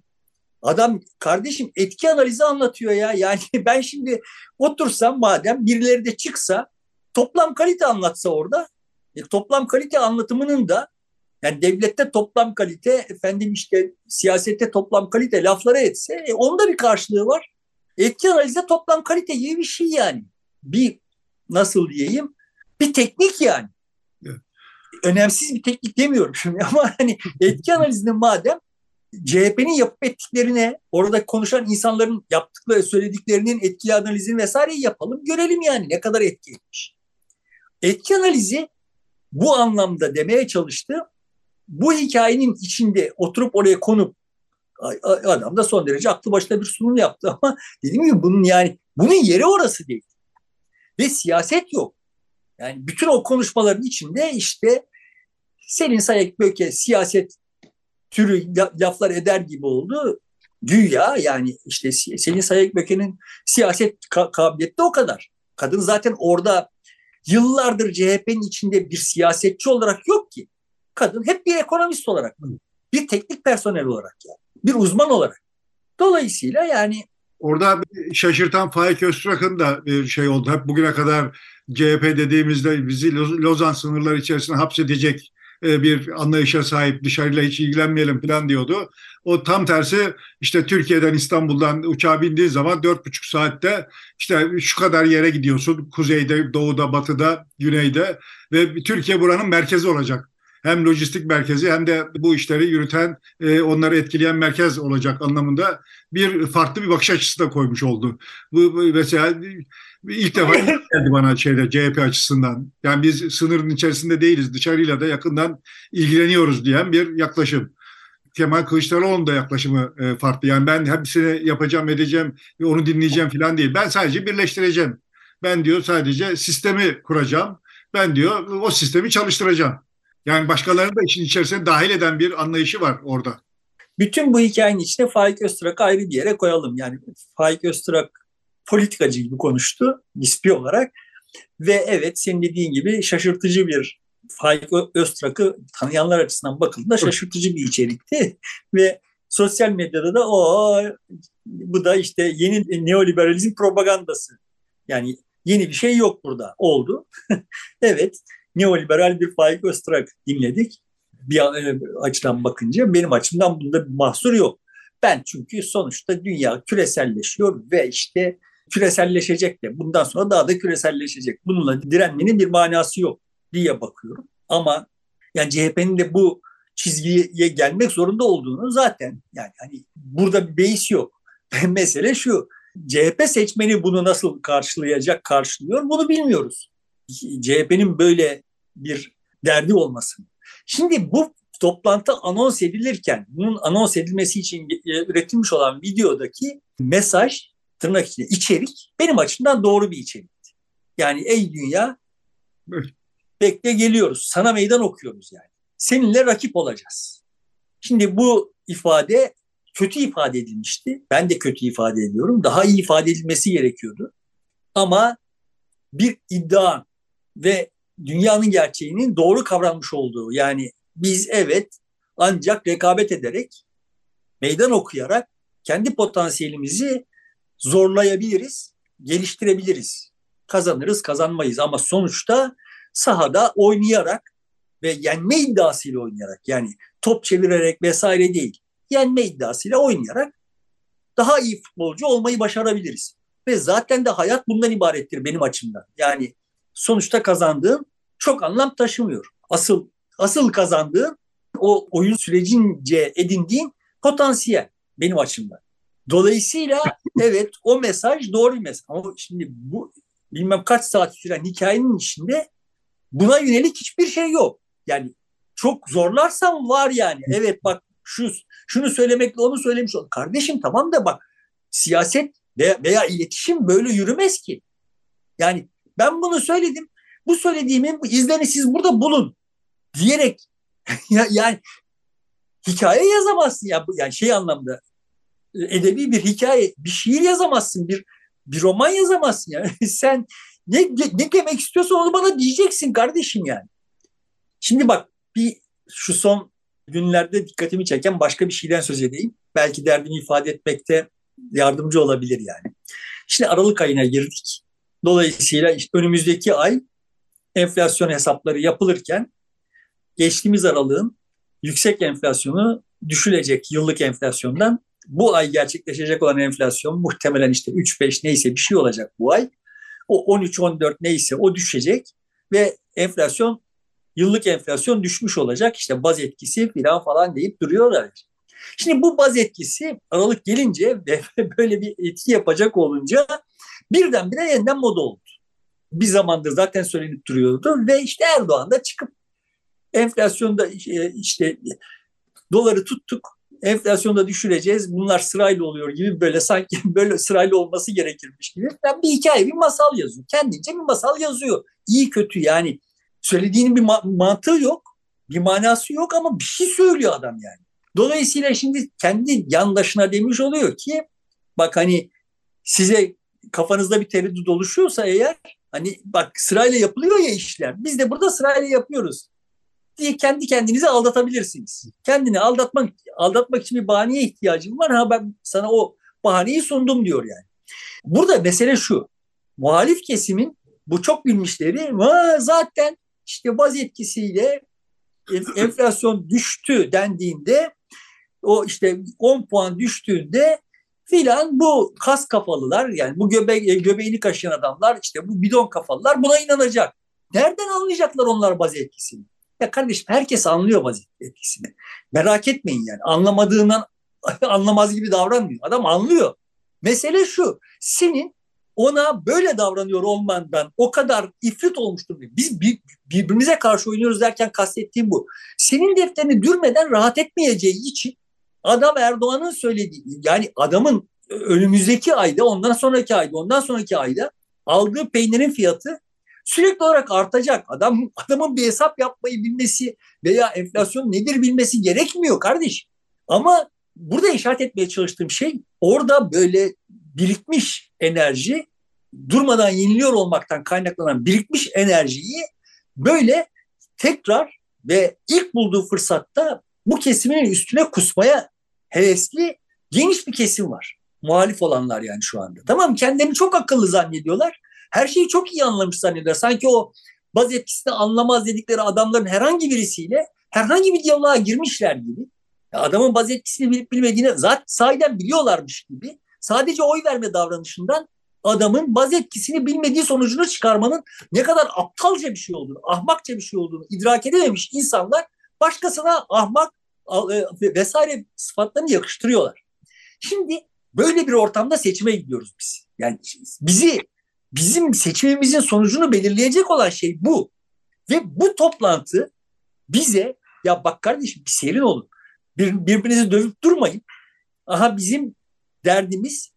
Adam kardeşim etki analizi anlatıyor ya. Yani ben şimdi otursam madem birileri de çıksa toplam kalite anlatsa orada e, toplam kalite anlatımının da yani devlette toplam kalite efendim işte siyasette toplam kalite lafları etse e, onda bir karşılığı var. Etki analizde toplam kalite gibi bir şey yani. Bir nasıl diyeyim bir teknik yani. Evet. Önemsiz bir teknik demiyorum şimdi ama hani etki analizinde madem CHP'nin yapıp ettiklerine, orada konuşan insanların yaptıkları, söylediklerinin etkili analizini vesaireyi yapalım. Görelim yani ne kadar etki etmiş. Etki analizi bu anlamda demeye çalıştı. Bu hikayenin içinde oturup oraya konup adam da son derece aklı başında bir sunum yaptı ama dediğim gibi bunun yani bunun yeri orası değil. Ve siyaset yok. Yani bütün o konuşmaların içinde işte Selin Sayek Böke siyaset türü laflar eder gibi oldu. Dünya yani işte Selin Sayek Böke'nin siyaset kabiliyeti de o kadar. Kadın zaten orada yıllardır CHP'nin içinde bir siyasetçi olarak yok ki. Kadın hep bir ekonomist olarak, bir teknik personel olarak yani, bir uzman olarak. Dolayısıyla yani Orada şaşırtan Faik Öztrak'ın da bir şey oldu. Hep bugüne kadar CHP dediğimizde bizi Lozan sınırları içerisinde hapsedecek e, bir anlayışa sahip dışarıyla hiç ilgilenmeyelim falan diyordu. O tam tersi işte Türkiye'den İstanbul'dan uçağa bindiği zaman dört buçuk saatte işte şu kadar yere gidiyorsun. Kuzeyde, doğuda, batıda, güneyde ve Türkiye buranın merkezi olacak hem lojistik merkezi hem de bu işleri yürüten, e, onları etkileyen merkez olacak anlamında bir farklı bir bakış açısı da koymuş oldu. Bu, bu mesela ilk defa geldi bana şeyde CHP açısından. Yani biz sınırın içerisinde değiliz, dışarıyla da yakından ilgileniyoruz diyen bir yaklaşım. Kemal Kılıçdaroğlu'nun da yaklaşımı e, farklı. Yani ben hepsini yapacağım, edeceğim, onu dinleyeceğim falan değil. Ben sadece birleştireceğim. Ben diyor sadece sistemi kuracağım. Ben diyor o sistemi çalıştıracağım. Yani başkalarını da işin içerisine dahil eden bir anlayışı var orada. Bütün bu hikayenin içine Faik Öztürk'ü ayrı bir yere koyalım. Yani Faik Öztürk politikacı gibi konuştu nispi olarak. Ve evet senin dediğin gibi şaşırtıcı bir Faik Öztürk'ü tanıyanlar açısından bakıldığında şaşırtıcı bir içerikti. Ve sosyal medyada da o bu da işte yeni neoliberalizm propagandası. Yani yeni bir şey yok burada oldu. evet neoliberal bir Faik Öztürk dinledik. Bir e, açıdan bakınca benim açımdan bunda bir mahsur yok. Ben çünkü sonuçta dünya küreselleşiyor ve işte küreselleşecek de bundan sonra daha da küreselleşecek. Bununla direnmenin bir manası yok diye bakıyorum. Ama yani CHP'nin de bu çizgiye gelmek zorunda olduğunu zaten yani hani burada bir beis yok. Mesele şu. CHP seçmeni bunu nasıl karşılayacak, karşılıyor bunu bilmiyoruz. CHP'nin böyle bir derdi olmasın. Şimdi bu toplantı anons edilirken bunun anons edilmesi için üretilmiş olan videodaki mesaj tırnak içinde içerik benim açımdan doğru bir içerikti. Yani ey dünya bekle geliyoruz. Sana meydan okuyoruz yani. Seninle rakip olacağız. Şimdi bu ifade kötü ifade edilmişti. Ben de kötü ifade ediyorum. Daha iyi ifade edilmesi gerekiyordu. Ama bir iddia ve dünyanın gerçeğinin doğru kavranmış olduğu yani biz evet ancak rekabet ederek meydan okuyarak kendi potansiyelimizi zorlayabiliriz, geliştirebiliriz. Kazanırız, kazanmayız ama sonuçta sahada oynayarak ve yenme iddiasıyla oynayarak yani top çevirerek vesaire değil, yenme iddiasıyla oynayarak daha iyi futbolcu olmayı başarabiliriz. Ve zaten de hayat bundan ibarettir benim açımdan. Yani sonuçta kazandığın çok anlam taşımıyor. Asıl asıl kazandığın o oyun sürecince edindiğin potansiyel benim açımdan. Dolayısıyla evet o mesaj doğru bir mesaj. Ama şimdi bu bilmem kaç saat süren hikayenin içinde buna yönelik hiçbir şey yok. Yani çok zorlarsam var yani. Evet bak şu şunu söylemekle onu söylemiş ol. Kardeşim tamam da bak siyaset veya, veya iletişim böyle yürümez ki. Yani ben bunu söyledim. Bu söylediğimin izlerini siz burada bulun diyerek yani hikaye yazamazsın ya yani şey anlamda edebi bir hikaye, bir şiir yazamazsın, bir bir roman yazamazsın yani. Sen ne, ne demek istiyorsan onu bana diyeceksin kardeşim yani. Şimdi bak bir şu son günlerde dikkatimi çeken başka bir şeyden söz edeyim. Belki derdimi ifade etmekte yardımcı olabilir yani. Şimdi Aralık ayına girdik. Dolayısıyla işte önümüzdeki ay enflasyon hesapları yapılırken geçtiğimiz aralığın yüksek enflasyonu düşülecek yıllık enflasyondan bu ay gerçekleşecek olan enflasyon muhtemelen işte 3-5 neyse bir şey olacak bu ay. O 13-14 neyse o düşecek ve enflasyon yıllık enflasyon düşmüş olacak. İşte baz etkisi falan falan deyip duruyorlar. Şimdi bu baz etkisi Aralık gelince ve böyle bir etki yapacak olunca birdenbire yeniden moda oldu. Bir zamandır zaten söylenip duruyordu ve işte Erdoğan da çıkıp enflasyonda işte doları tuttuk enflasyonda düşüreceğiz. Bunlar sırayla oluyor gibi böyle sanki böyle sırayla olması gerekirmiş gibi. Yani bir hikaye, bir masal yazıyor. Kendince bir masal yazıyor. İyi kötü yani. Söylediğinin bir ma- mantığı yok. Bir manası yok ama bir şey söylüyor adam yani. Dolayısıyla şimdi kendi yandaşına demiş oluyor ki bak hani size kafanızda bir tereddüt oluşuyorsa eğer hani bak sırayla yapılıyor ya işler. Biz de burada sırayla yapıyoruz diye kendi kendinizi aldatabilirsiniz. Kendini aldatmak aldatmak için bir bahaneye ihtiyacım var. Ha ben sana o bahaneyi sundum diyor yani. Burada mesele şu. Muhalif kesimin bu çok bilmişleri zaten işte baz etkisiyle enflasyon düştü dendiğinde o işte 10 puan düştüğünde filan bu kas kafalılar yani bu göbe göbeğini kaşıyan adamlar işte bu bidon kafalılar buna inanacak. Nereden anlayacaklar onlar baz etkisini? Ya kardeşim herkes anlıyor vaziyet etkisini. Merak etmeyin yani. Anlamadığından anlamaz gibi davranmıyor. Adam anlıyor. Mesele şu. Senin ona böyle davranıyor olmandan o kadar ifrit olmuştur. Biz birbirimize karşı oynuyoruz derken kastettiğim bu. Senin defterini dürmeden rahat etmeyeceği için adam Erdoğan'ın söylediği yani adamın önümüzdeki ayda ondan sonraki ayda ondan sonraki ayda aldığı peynirin fiyatı sürekli olarak artacak. Adam adamın bir hesap yapmayı bilmesi veya enflasyon nedir bilmesi gerekmiyor kardeş. Ama burada işaret etmeye çalıştığım şey orada böyle birikmiş enerji durmadan yeniliyor olmaktan kaynaklanan birikmiş enerjiyi böyle tekrar ve ilk bulduğu fırsatta bu kesimin üstüne kusmaya hevesli geniş bir kesim var. Muhalif olanlar yani şu anda. Tamam kendilerini çok akıllı zannediyorlar her şeyi çok iyi anlamış zannediyor. Sanki o baz etkisini anlamaz dedikleri adamların herhangi birisiyle herhangi bir diyaloğa girmişler gibi. Adamın baz etkisini bilip bilmediğini zaten sahiden biliyorlarmış gibi. Sadece oy verme davranışından adamın baz etkisini bilmediği sonucunu çıkarmanın ne kadar aptalca bir şey olduğunu, ahmakça bir şey olduğunu idrak edememiş insanlar başkasına ahmak vesaire sıfatlarını yakıştırıyorlar. Şimdi böyle bir ortamda seçime gidiyoruz biz. Yani bizi bizim seçimimizin sonucunu belirleyecek olan şey bu. Ve bu toplantı bize ya bak kardeşim bir serin olun. Bir, birbirinizi dövüp durmayın. Aha bizim derdimiz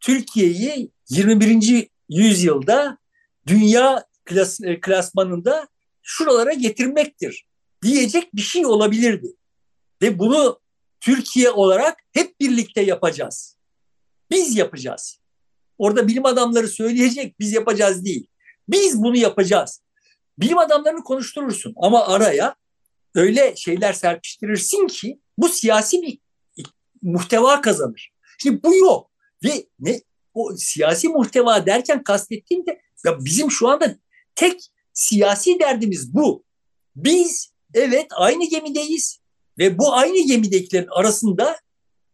Türkiye'yi 21. yüzyılda dünya klas, e, klasmanında şuralara getirmektir diyecek bir şey olabilirdi. Ve bunu Türkiye olarak hep birlikte yapacağız. Biz yapacağız. Orada bilim adamları söyleyecek biz yapacağız değil. Biz bunu yapacağız. Bilim adamlarını konuşturursun ama araya öyle şeyler serpiştirirsin ki bu siyasi bir muhteva kazanır. Şimdi bu yok ve ne o siyasi muhteva derken kastettiğim de ya bizim şu anda tek siyasi derdimiz bu. Biz evet aynı gemideyiz ve bu aynı gemidekilerin arasında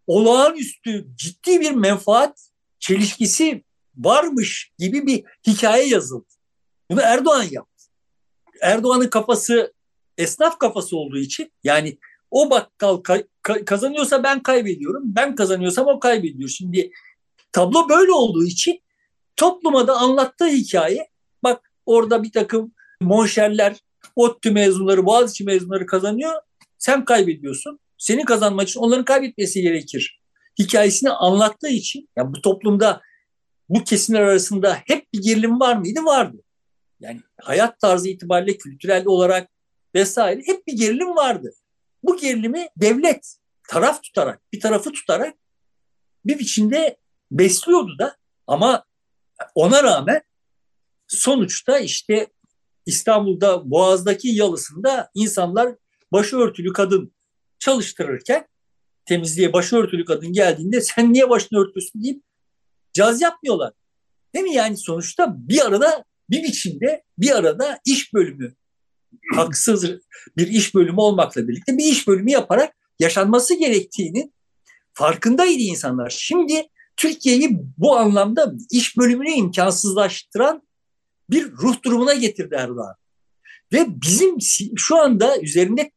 olağanüstü ciddi bir menfaat çelişkisi varmış gibi bir hikaye yazıldı. Bunu Erdoğan yaptı. Erdoğan'ın kafası esnaf kafası olduğu için yani o bakkal kazanıyorsa ben kaybediyorum. Ben kazanıyorsam o kaybediyor. Şimdi tablo böyle olduğu için topluma da anlattığı hikaye bak orada bir takım monşerler, ODTÜ mezunları, Boğaziçi mezunları kazanıyor. Sen kaybediyorsun. Senin kazanmak için onların kaybetmesi gerekir. Hikayesini anlattığı için yani bu toplumda bu kesimler arasında hep bir gerilim var mıydı? Vardı. Yani hayat tarzı itibariyle kültürel olarak vesaire hep bir gerilim vardı. Bu gerilimi devlet taraf tutarak, bir tarafı tutarak bir biçimde besliyordu da ama ona rağmen sonuçta işte İstanbul'da Boğaz'daki yalısında insanlar başörtülü kadın çalıştırırken temizliğe başörtülü kadın geldiğinde sen niye başını örtüyorsun deyip caz yapmıyorlar. Değil mi? Yani sonuçta bir arada bir biçimde bir arada iş bölümü haksız bir iş bölümü olmakla birlikte bir iş bölümü yaparak yaşanması gerektiğini farkındaydı insanlar. Şimdi Türkiye'yi bu anlamda iş bölümünü imkansızlaştıran bir ruh durumuna getirdi Erdoğan. Ve bizim şu anda üzerinde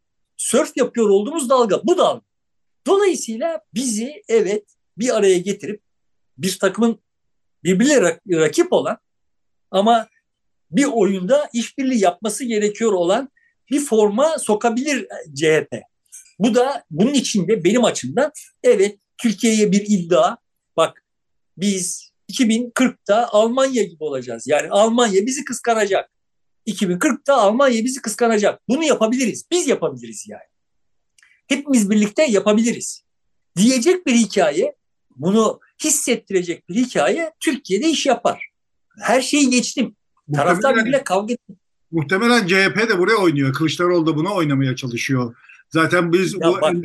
sörf yapıyor olduğumuz dalga bu dalga. Dolayısıyla bizi evet bir araya getirip bir takımın birbirine rakip olan ama bir oyunda işbirliği yapması gerekiyor olan bir forma sokabilir CHP. Bu da bunun içinde benim açımdan evet Türkiye'ye bir iddia. Bak biz 2040'ta Almanya gibi olacağız. Yani Almanya bizi kıskanacak. 2040'ta Almanya bizi kıskanacak. Bunu yapabiliriz. Biz yapabiliriz yani. Hepimiz birlikte yapabiliriz. Diyecek bir hikaye, bunu hissettirecek bir hikaye Türkiye'de iş yapar. Her şeyi geçtim. Taraftar birbirine kavga ettim. Muhtemelen CHP de buraya oynuyor. Kılıçdaroğlu da buna oynamaya çalışıyor. Zaten biz ya bu bak,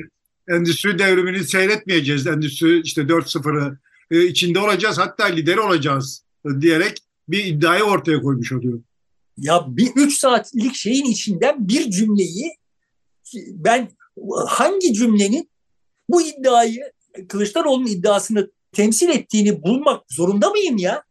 endüstri devrimini seyretmeyeceğiz. Endüstri işte 4.0'ı e, içinde olacağız hatta lider olacağız diyerek bir iddiayı ortaya koymuş oluyor. Ya bir üç saatlik şeyin içinden bir cümleyi ben hangi cümlenin bu iddiayı Kılıçdaroğlu'nun iddiasını temsil ettiğini bulmak zorunda mıyım ya?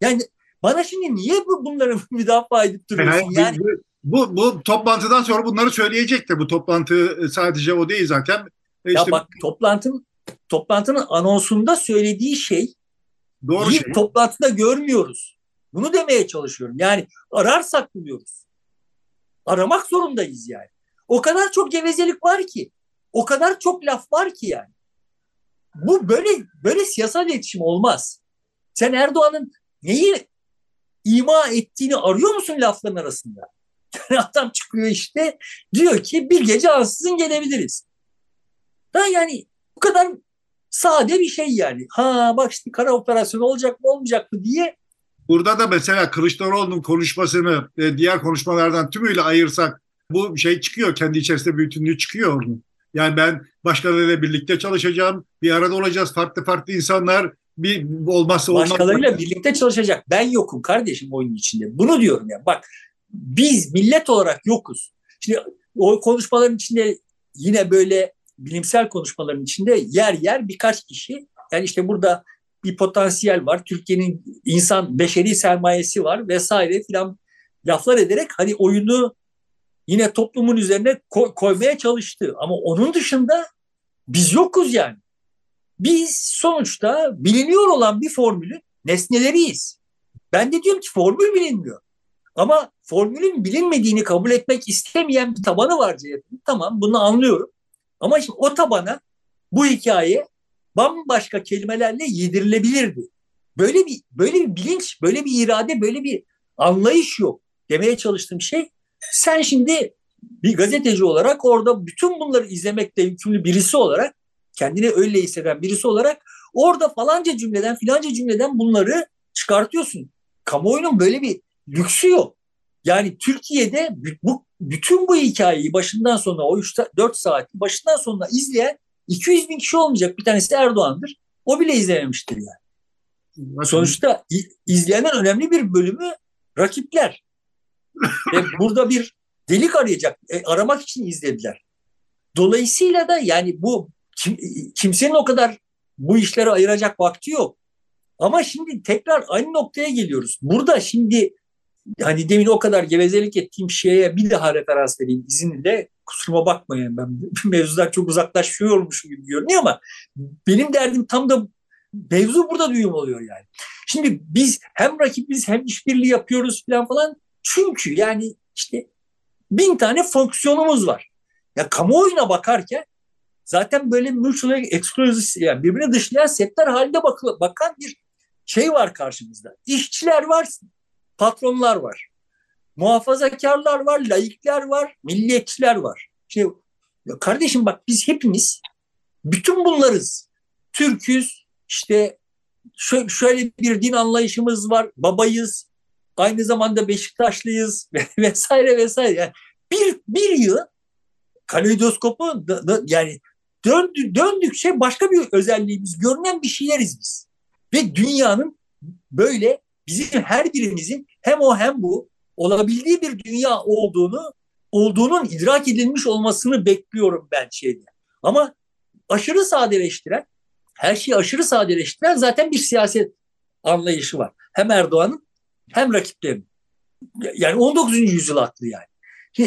Yani bana şimdi niye bu bunları müdafaa edip duruyorsun? Yani, bu, bu, toplantıdan sonra bunları söyleyecektir. Bu toplantı sadece o değil zaten. İşte, ya bak toplantının toplantının anonsunda söylediği şey Doğru bir şey. toplantıda görmüyoruz. Bunu demeye çalışıyorum. Yani ararsak buluyoruz. Aramak zorundayız yani. O kadar çok gevezelik var ki. O kadar çok laf var ki yani. Bu böyle böyle siyasal iletişim olmaz. Sen Erdoğan'ın neyi ima ettiğini arıyor musun lafların arasında? Adam çıkıyor işte diyor ki bir gece ansızın gelebiliriz. Da yani bu kadar sade bir şey yani. Ha bak işte kara operasyon olacak mı olmayacak mı diye. Burada da mesela Kılıçdaroğlu'nun konuşmasını e, diğer konuşmalardan tümüyle ayırsak bu şey çıkıyor. Kendi içerisinde bütünlüğü çıkıyor onun. Yani ben başkalarıyla birlikte çalışacağım. Bir arada olacağız. Farklı farklı insanlar bir olmazsa olmaz. Başkalarıyla birlikte çalışacak. Ben yokum kardeşim oyunun içinde. Bunu diyorum ya. Bak biz millet olarak yokuz. Şimdi o konuşmaların içinde yine böyle bilimsel konuşmaların içinde yer yer birkaç kişi yani işte burada bir potansiyel var. Türkiye'nin insan beşeri sermayesi var vesaire filan laflar ederek hani oyunu yine toplumun üzerine koy, koymaya çalıştı. Ama onun dışında biz yokuz yani. Biz sonuçta biliniyor olan bir formülün nesneleriyiz. Ben de diyorum ki formül bilinmiyor. Ama formülün bilinmediğini kabul etmek istemeyen bir tabanı var CHP'nin. Tamam bunu anlıyorum. Ama şimdi o tabana bu hikaye bambaşka kelimelerle yedirilebilirdi. Böyle bir böyle bir bilinç, böyle bir irade, böyle bir anlayış yok. Demeye çalıştığım şey sen şimdi bir gazeteci olarak orada bütün bunları izlemekle yükümlü birisi olarak kendini öyle hisseden birisi olarak orada falanca cümleden filanca cümleden bunları çıkartıyorsun. Kamuoyunun böyle bir lüksü yok. Yani Türkiye'de bu, bütün bu hikayeyi başından sonuna o 4 saat başından sonuna izleyen 200 bin kişi olmayacak. Bir tanesi Erdoğan'dır. O bile izlememiştir yani. Sonuçta izleyenin önemli bir bölümü rakipler. Ve burada bir delik arayacak, e, aramak için izlediler. Dolayısıyla da yani bu kim, kimsenin o kadar bu işlere ayıracak vakti yok. Ama şimdi tekrar aynı noktaya geliyoruz. Burada şimdi hani demin o kadar gevezelik ettiğim şeye bir daha referans vereyim izninle. Kusuruma bakmayın ben mevzudan çok uzaklaşıyormuşum gibi görünüyor ama benim derdim tam da mevzu burada düğüm oluyor yani. Şimdi biz hem rakibiz hem işbirliği yapıyoruz falan falan. Çünkü yani işte bin tane fonksiyonumuz var. Ya kamuoyuna bakarken zaten böyle mutual exclusive yani birbirine dışlayan setler halinde bak bakan bir şey var karşımızda. İşçiler var, patronlar var. Muhafazakarlar var, laikler var, milliyetçiler var. Şey, ya kardeşim bak biz hepimiz bütün bunlarız. Türküz, işte şöyle bir din anlayışımız var, babayız, aynı zamanda Beşiktaşlıyız vesaire vesaire. Yani bir, bir yıl kaleidoskopu yani döndü, döndükçe başka bir özelliğimiz, görünen bir şeyleriz biz. Ve dünyanın böyle bizim her birimizin hem o hem bu olabildiği bir dünya olduğunu olduğunun idrak edilmiş olmasını bekliyorum ben şeyde. Ama aşırı sadeleştiren, her şeyi aşırı sadeleştiren zaten bir siyaset anlayışı var. Hem Erdoğan'ın hem rakiplerinin. Yani 19. yüzyıl aklı yani.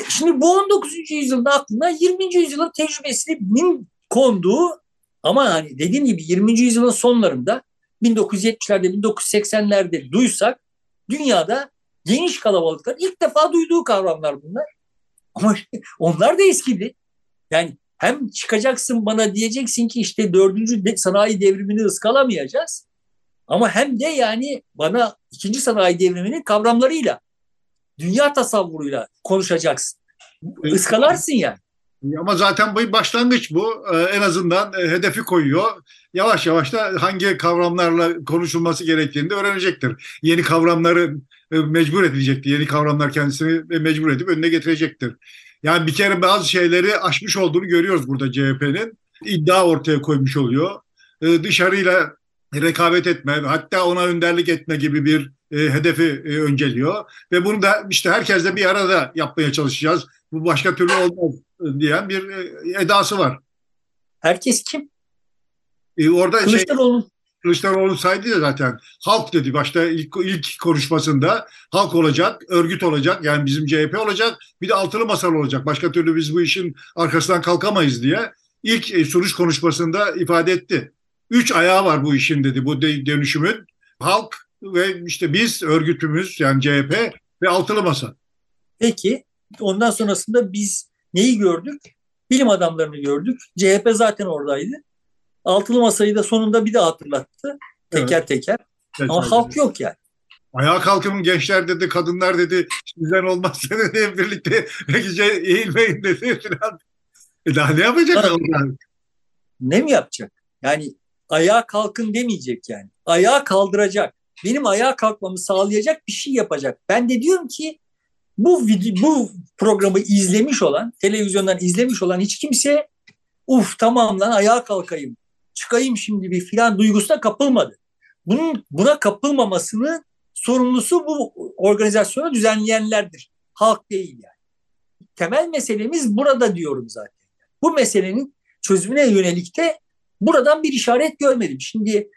Şimdi bu 19. yüzyılın aklına 20. yüzyılın tecrübesinin konduğu ama hani dediğim gibi 20. yüzyılın sonlarında 1970'lerde 1980'lerde duysak dünyada geniş kalabalıklar ilk defa duyduğu kavramlar bunlar. Ama onlar da eskidi. Yani hem çıkacaksın bana diyeceksin ki işte dördüncü sanayi devrimini ıskalamayacağız. Ama hem de yani bana ikinci sanayi devriminin kavramlarıyla, dünya tasavvuruyla konuşacaksın. Iskalarsın yani. Ama zaten bu başlangıç bu. Ee, en azından e, hedefi koyuyor. Yavaş yavaş da hangi kavramlarla konuşulması gerektiğini de öğrenecektir. Yeni kavramları e, mecbur edilecektir. Yeni kavramlar kendisini mecbur edip önüne getirecektir. Yani bir kere bazı şeyleri aşmış olduğunu görüyoruz burada CHP'nin. iddia ortaya koymuş oluyor. Dışarıyla rekabet etme, hatta ona önderlik etme gibi bir e, hedefi e, önceliyor. Ve bunu da işte herkesle bir arada yapmaya çalışacağız. Bu başka türlü olmaz diyen bir e, edası var. Herkes kim? E, orada şey, Kılıçdaroğlu. Şey, Kılıçdaroğlu saydı ya zaten. Halk dedi başta ilk, ilk konuşmasında. Halk olacak, örgüt olacak. Yani bizim CHP olacak. Bir de altılı masal olacak. Başka türlü biz bu işin arkasından kalkamayız diye. ilk e, sunuş konuşmasında ifade etti. Üç ayağı var bu işin dedi bu dönüşümün. Halk ve işte biz örgütümüz yani CHP ve altılı masa. Peki ondan sonrasında biz neyi gördük? Bilim adamlarını gördük. CHP zaten oradaydı. Altılı masayı da sonunda bir daha hatırlattı. Teker evet. teker. Evet, Ama halk yok yani. Ayağa kalkın gençler dedi, kadınlar dedi, sizden olmazsa dedi, birlikte gece eğilmeyin dedi falan. E daha ne yapacak onlar? Ne mi yapacak? Yani ayağa kalkın demeyecek yani. Ayağa kaldıracak. Benim ayağa kalkmamı sağlayacak bir şey yapacak. Ben de diyorum ki bu video, bu programı izlemiş olan, televizyondan izlemiş olan hiç kimse uf tamam lan ayağa kalkayım, çıkayım şimdi bir filan duygusuna kapılmadı. Bunun buna kapılmamasının sorumlusu bu organizasyonu düzenleyenlerdir. Halk değil yani. Temel meselemiz burada diyorum zaten. Bu meselenin çözümüne yönelik de buradan bir işaret görmedim. Şimdi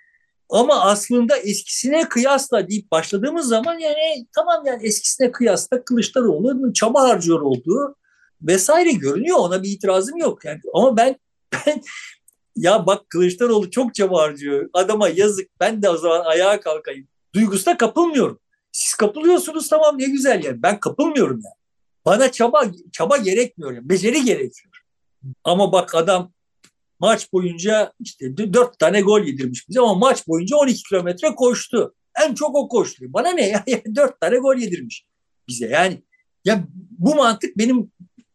ama aslında eskisine kıyasla deyip başladığımız zaman yani tamam yani eskisine kıyasla Kılıçdaroğlu çaba harcıyor olduğu vesaire görünüyor. Ona bir itirazım yok. Yani ama ben ben ya bak Kılıçdaroğlu çok çaba harcıyor. Adama yazık. Ben de o zaman ayağa kalkayım. Duygusuna kapılmıyorum. Siz kapılıyorsunuz tamam ne güzel yani. Ben kapılmıyorum yani. Bana çaba çaba gerekmiyor yani. Beceri gerekiyor. Ama bak adam maç boyunca işte dört tane gol yedirmiş bize ama maç boyunca 12 kilometre koştu. En çok o koştu. Bana ne ya? dört tane gol yedirmiş bize. Yani ya bu mantık benim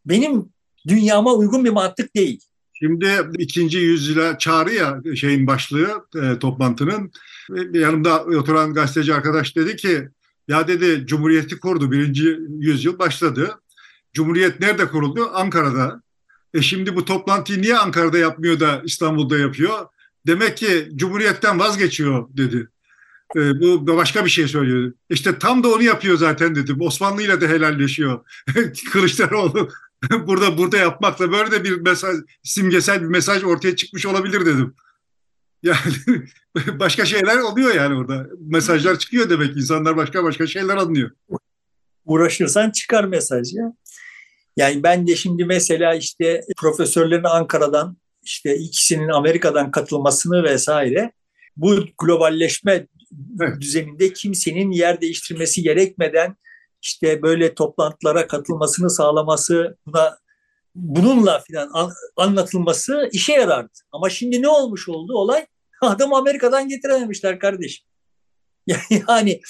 benim dünyama uygun bir mantık değil. Şimdi ikinci yüzyıla çağrı ya şeyin başlığı e, toplantının. Yanımda oturan gazeteci arkadaş dedi ki ya dedi Cumhuriyeti kurdu birinci yüzyıl başladı. Cumhuriyet nerede kuruldu? Ankara'da. E şimdi bu toplantıyı niye Ankara'da yapmıyor da İstanbul'da yapıyor? Demek ki Cumhuriyet'ten vazgeçiyor dedi. E, bu başka bir şey söylüyor. İşte tam da onu yapıyor zaten dedim. Osmanlı ile de helalleşiyor. Kılıçdaroğlu burada burada yapmakla böyle de bir mesaj simgesel bir mesaj ortaya çıkmış olabilir dedim. Yani başka şeyler oluyor yani orada. Mesajlar çıkıyor demek. İnsanlar başka başka şeyler anlıyor. Uğraşırsan çıkar mesaj ya. Yani ben de şimdi mesela işte profesörlerin Ankara'dan işte ikisinin Amerika'dan katılmasını vesaire bu globalleşme düzeninde kimsenin yer değiştirmesi gerekmeden işte böyle toplantılara katılmasını sağlaması, buna bununla filan anlatılması işe yarardı. Ama şimdi ne olmuş oldu olay? Adam Amerika'dan getirememişler kardeşim. Yani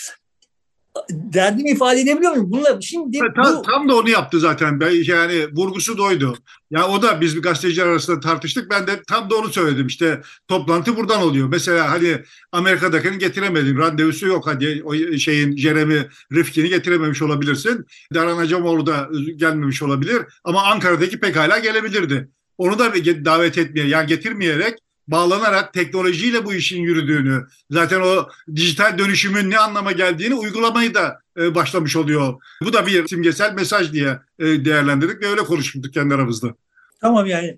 derdimi ifade edebiliyor muyum? Bunlar şimdi tam, bu... tam da onu yaptı zaten. Yani vurgusu doydu. Ya yani o da biz bir gazeteciler arasında tartıştık. Ben de tam da onu söyledim. İşte toplantı buradan oluyor. Mesela hani Amerika'dakini getiremedim. Randevusu yok. Hadi o şeyin Jeremy Rifkin'i getirememiş olabilirsin. Daran Acemoğlu da gelmemiş olabilir. Ama Ankara'daki pekala gelebilirdi. Onu da davet etmeye yani getirmeyerek bağlanarak teknolojiyle bu işin yürüdüğünü, zaten o dijital dönüşümün ne anlama geldiğini uygulamayı da e, başlamış oluyor. Bu da bir simgesel mesaj diye e, değerlendirdik ve öyle konuşmuştuk kendi aramızda. Tamam yani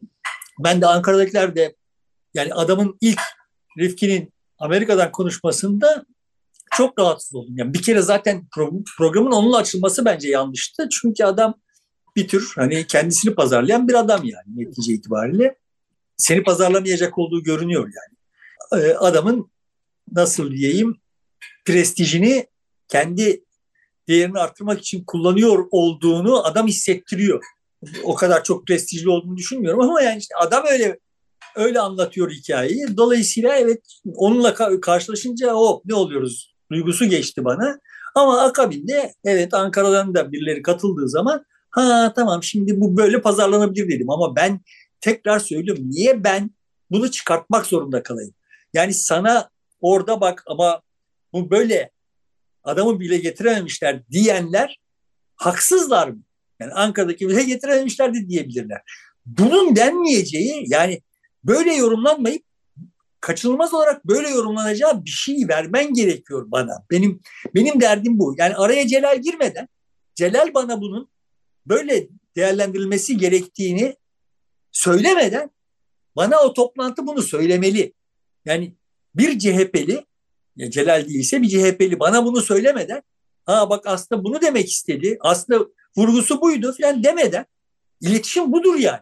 ben de Ankara'dakiler de yani adamın ilk Rifkin'in Amerika'dan konuşmasında çok rahatsız oldum. Yani bir kere zaten programın onunla açılması bence yanlıştı. Çünkü adam bir tür hani kendisini pazarlayan bir adam yani netice itibariyle seni pazarlamayacak olduğu görünüyor yani. Ee, adamın nasıl diyeyim prestijini kendi değerini arttırmak için kullanıyor olduğunu adam hissettiriyor. O kadar çok prestijli olduğunu düşünmüyorum ama yani işte adam öyle öyle anlatıyor hikayeyi. Dolayısıyla evet onunla karşılaşınca o ne oluyoruz duygusu geçti bana. Ama akabinde evet Ankara'dan da birileri katıldığı zaman ha tamam şimdi bu böyle pazarlanabilir dedim ama ben tekrar söylüyorum niye ben bunu çıkartmak zorunda kalayım? Yani sana orada bak ama bu böyle adamı bile getirememişler diyenler haksızlar mı? Yani Ankara'daki bile getirememişler de diyebilirler. Bunun denmeyeceği yani böyle yorumlanmayıp kaçınılmaz olarak böyle yorumlanacağı bir şey vermen gerekiyor bana. Benim benim derdim bu. Yani araya Celal girmeden Celal bana bunun böyle değerlendirilmesi gerektiğini söylemeden bana o toplantı bunu söylemeli. Yani bir CHP'li ya Celal değilse bir CHP'li bana bunu söylemeden ha bak aslında bunu demek istedi. Aslında vurgusu buydu falan demeden iletişim budur yani.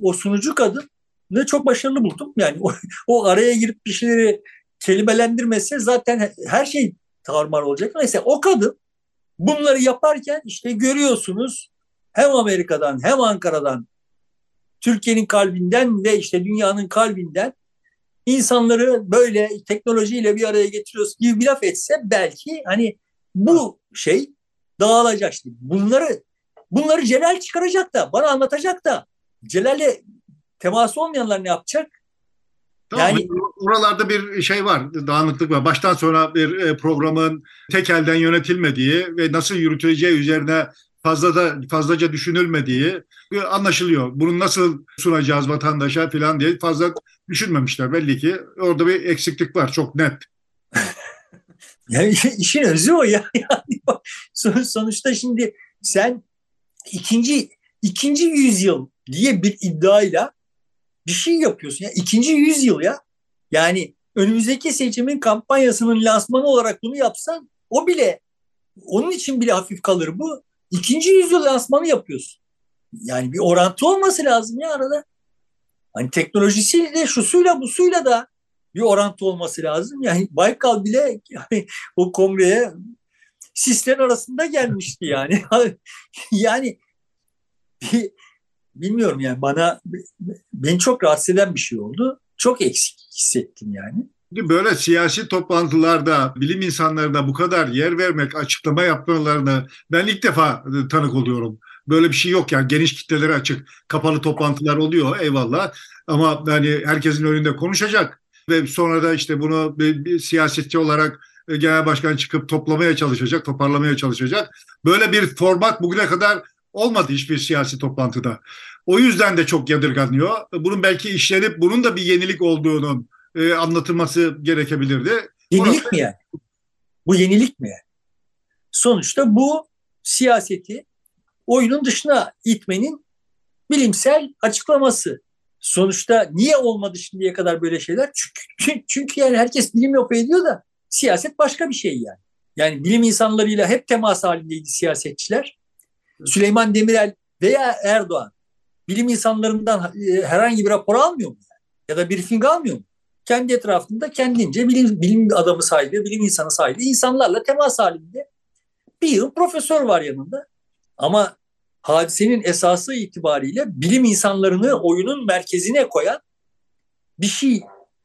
O sunucu kadın ne çok başarılı buldum. Yani o, o araya girip bir şeyleri kelimelendirmese zaten her şey tarmar olacak. Mesela o kadın bunları yaparken işte görüyorsunuz hem Amerika'dan hem Ankara'dan Türkiye'nin kalbinden ve işte dünyanın kalbinden insanları böyle teknolojiyle bir araya getiriyoruz gibi bir laf etse belki hani bu şey dağılacak. İşte bunları bunları Celal çıkaracak da bana anlatacak da Celal'e teması olmayanlar ne yapacak? Tamam, yani oralarda bir şey var, dağınıklık var. Baştan sonra bir e, programın tek elden yönetilmediği ve nasıl yürütüleceği üzerine fazla da fazlaca düşünülmediği anlaşılıyor. Bunu nasıl sunacağız vatandaşa falan diye fazla düşünmemişler belli ki. Orada bir eksiklik var çok net. yani işin özü o ya. Yani sonuçta şimdi sen ikinci ikinci yüzyıl diye bir iddiayla bir şey yapıyorsun. Ya ikinci yüzyıl ya. Yani önümüzdeki seçimin kampanyasının lansmanı olarak bunu yapsan o bile onun için bile hafif kalır bu. İkinci yüzyıl lansmanı yapıyorsun. Yani bir orantı olması lazım ya arada. Hani teknolojisiyle, şusuyla, busuyla da bir orantı olması lazım. Yani Baykal bile yani o kongreye sisler arasında gelmişti yani. yani bilmiyorum yani bana beni çok rahatsız eden bir şey oldu. Çok eksik hissettim yani. Böyle siyasi toplantılarda bilim insanlarına bu kadar yer vermek, açıklama yapmalarını ben ilk defa tanık oluyorum. Böyle bir şey yok yani geniş kitlelere açık kapalı toplantılar oluyor eyvallah ama yani herkesin önünde konuşacak ve sonra da işte bunu bir, bir siyasetçi olarak e, genel başkan çıkıp toplamaya çalışacak, toparlamaya çalışacak. Böyle bir format bugüne kadar olmadı hiçbir siyasi toplantıda. O yüzden de çok yadırganıyor. Bunun belki işlenip bunun da bir yenilik olduğunun e, anlatılması gerekebilirdi. Yenilik Orası... mi yani? Bu yenilik mi? Sonuçta bu siyaseti oyunun dışına itmenin bilimsel açıklaması. Sonuçta niye olmadı şimdiye kadar böyle şeyler? Çünkü, çünkü yani herkes bilim yapıyor ediyor da siyaset başka bir şey yani. Yani bilim insanlarıyla hep temas halindeydi siyasetçiler. Süleyman Demirel veya Erdoğan bilim insanlarından e, herhangi bir rapor almıyor mu? Yani? Ya da briefing almıyor mu? Kendi etrafında kendince bilim, bilim adamı sahibi, bilim insanı sahibi insanlarla temas halinde bir yıl profesör var yanında. Ama hadisenin esası itibariyle bilim insanlarını oyunun merkezine koyan bir şey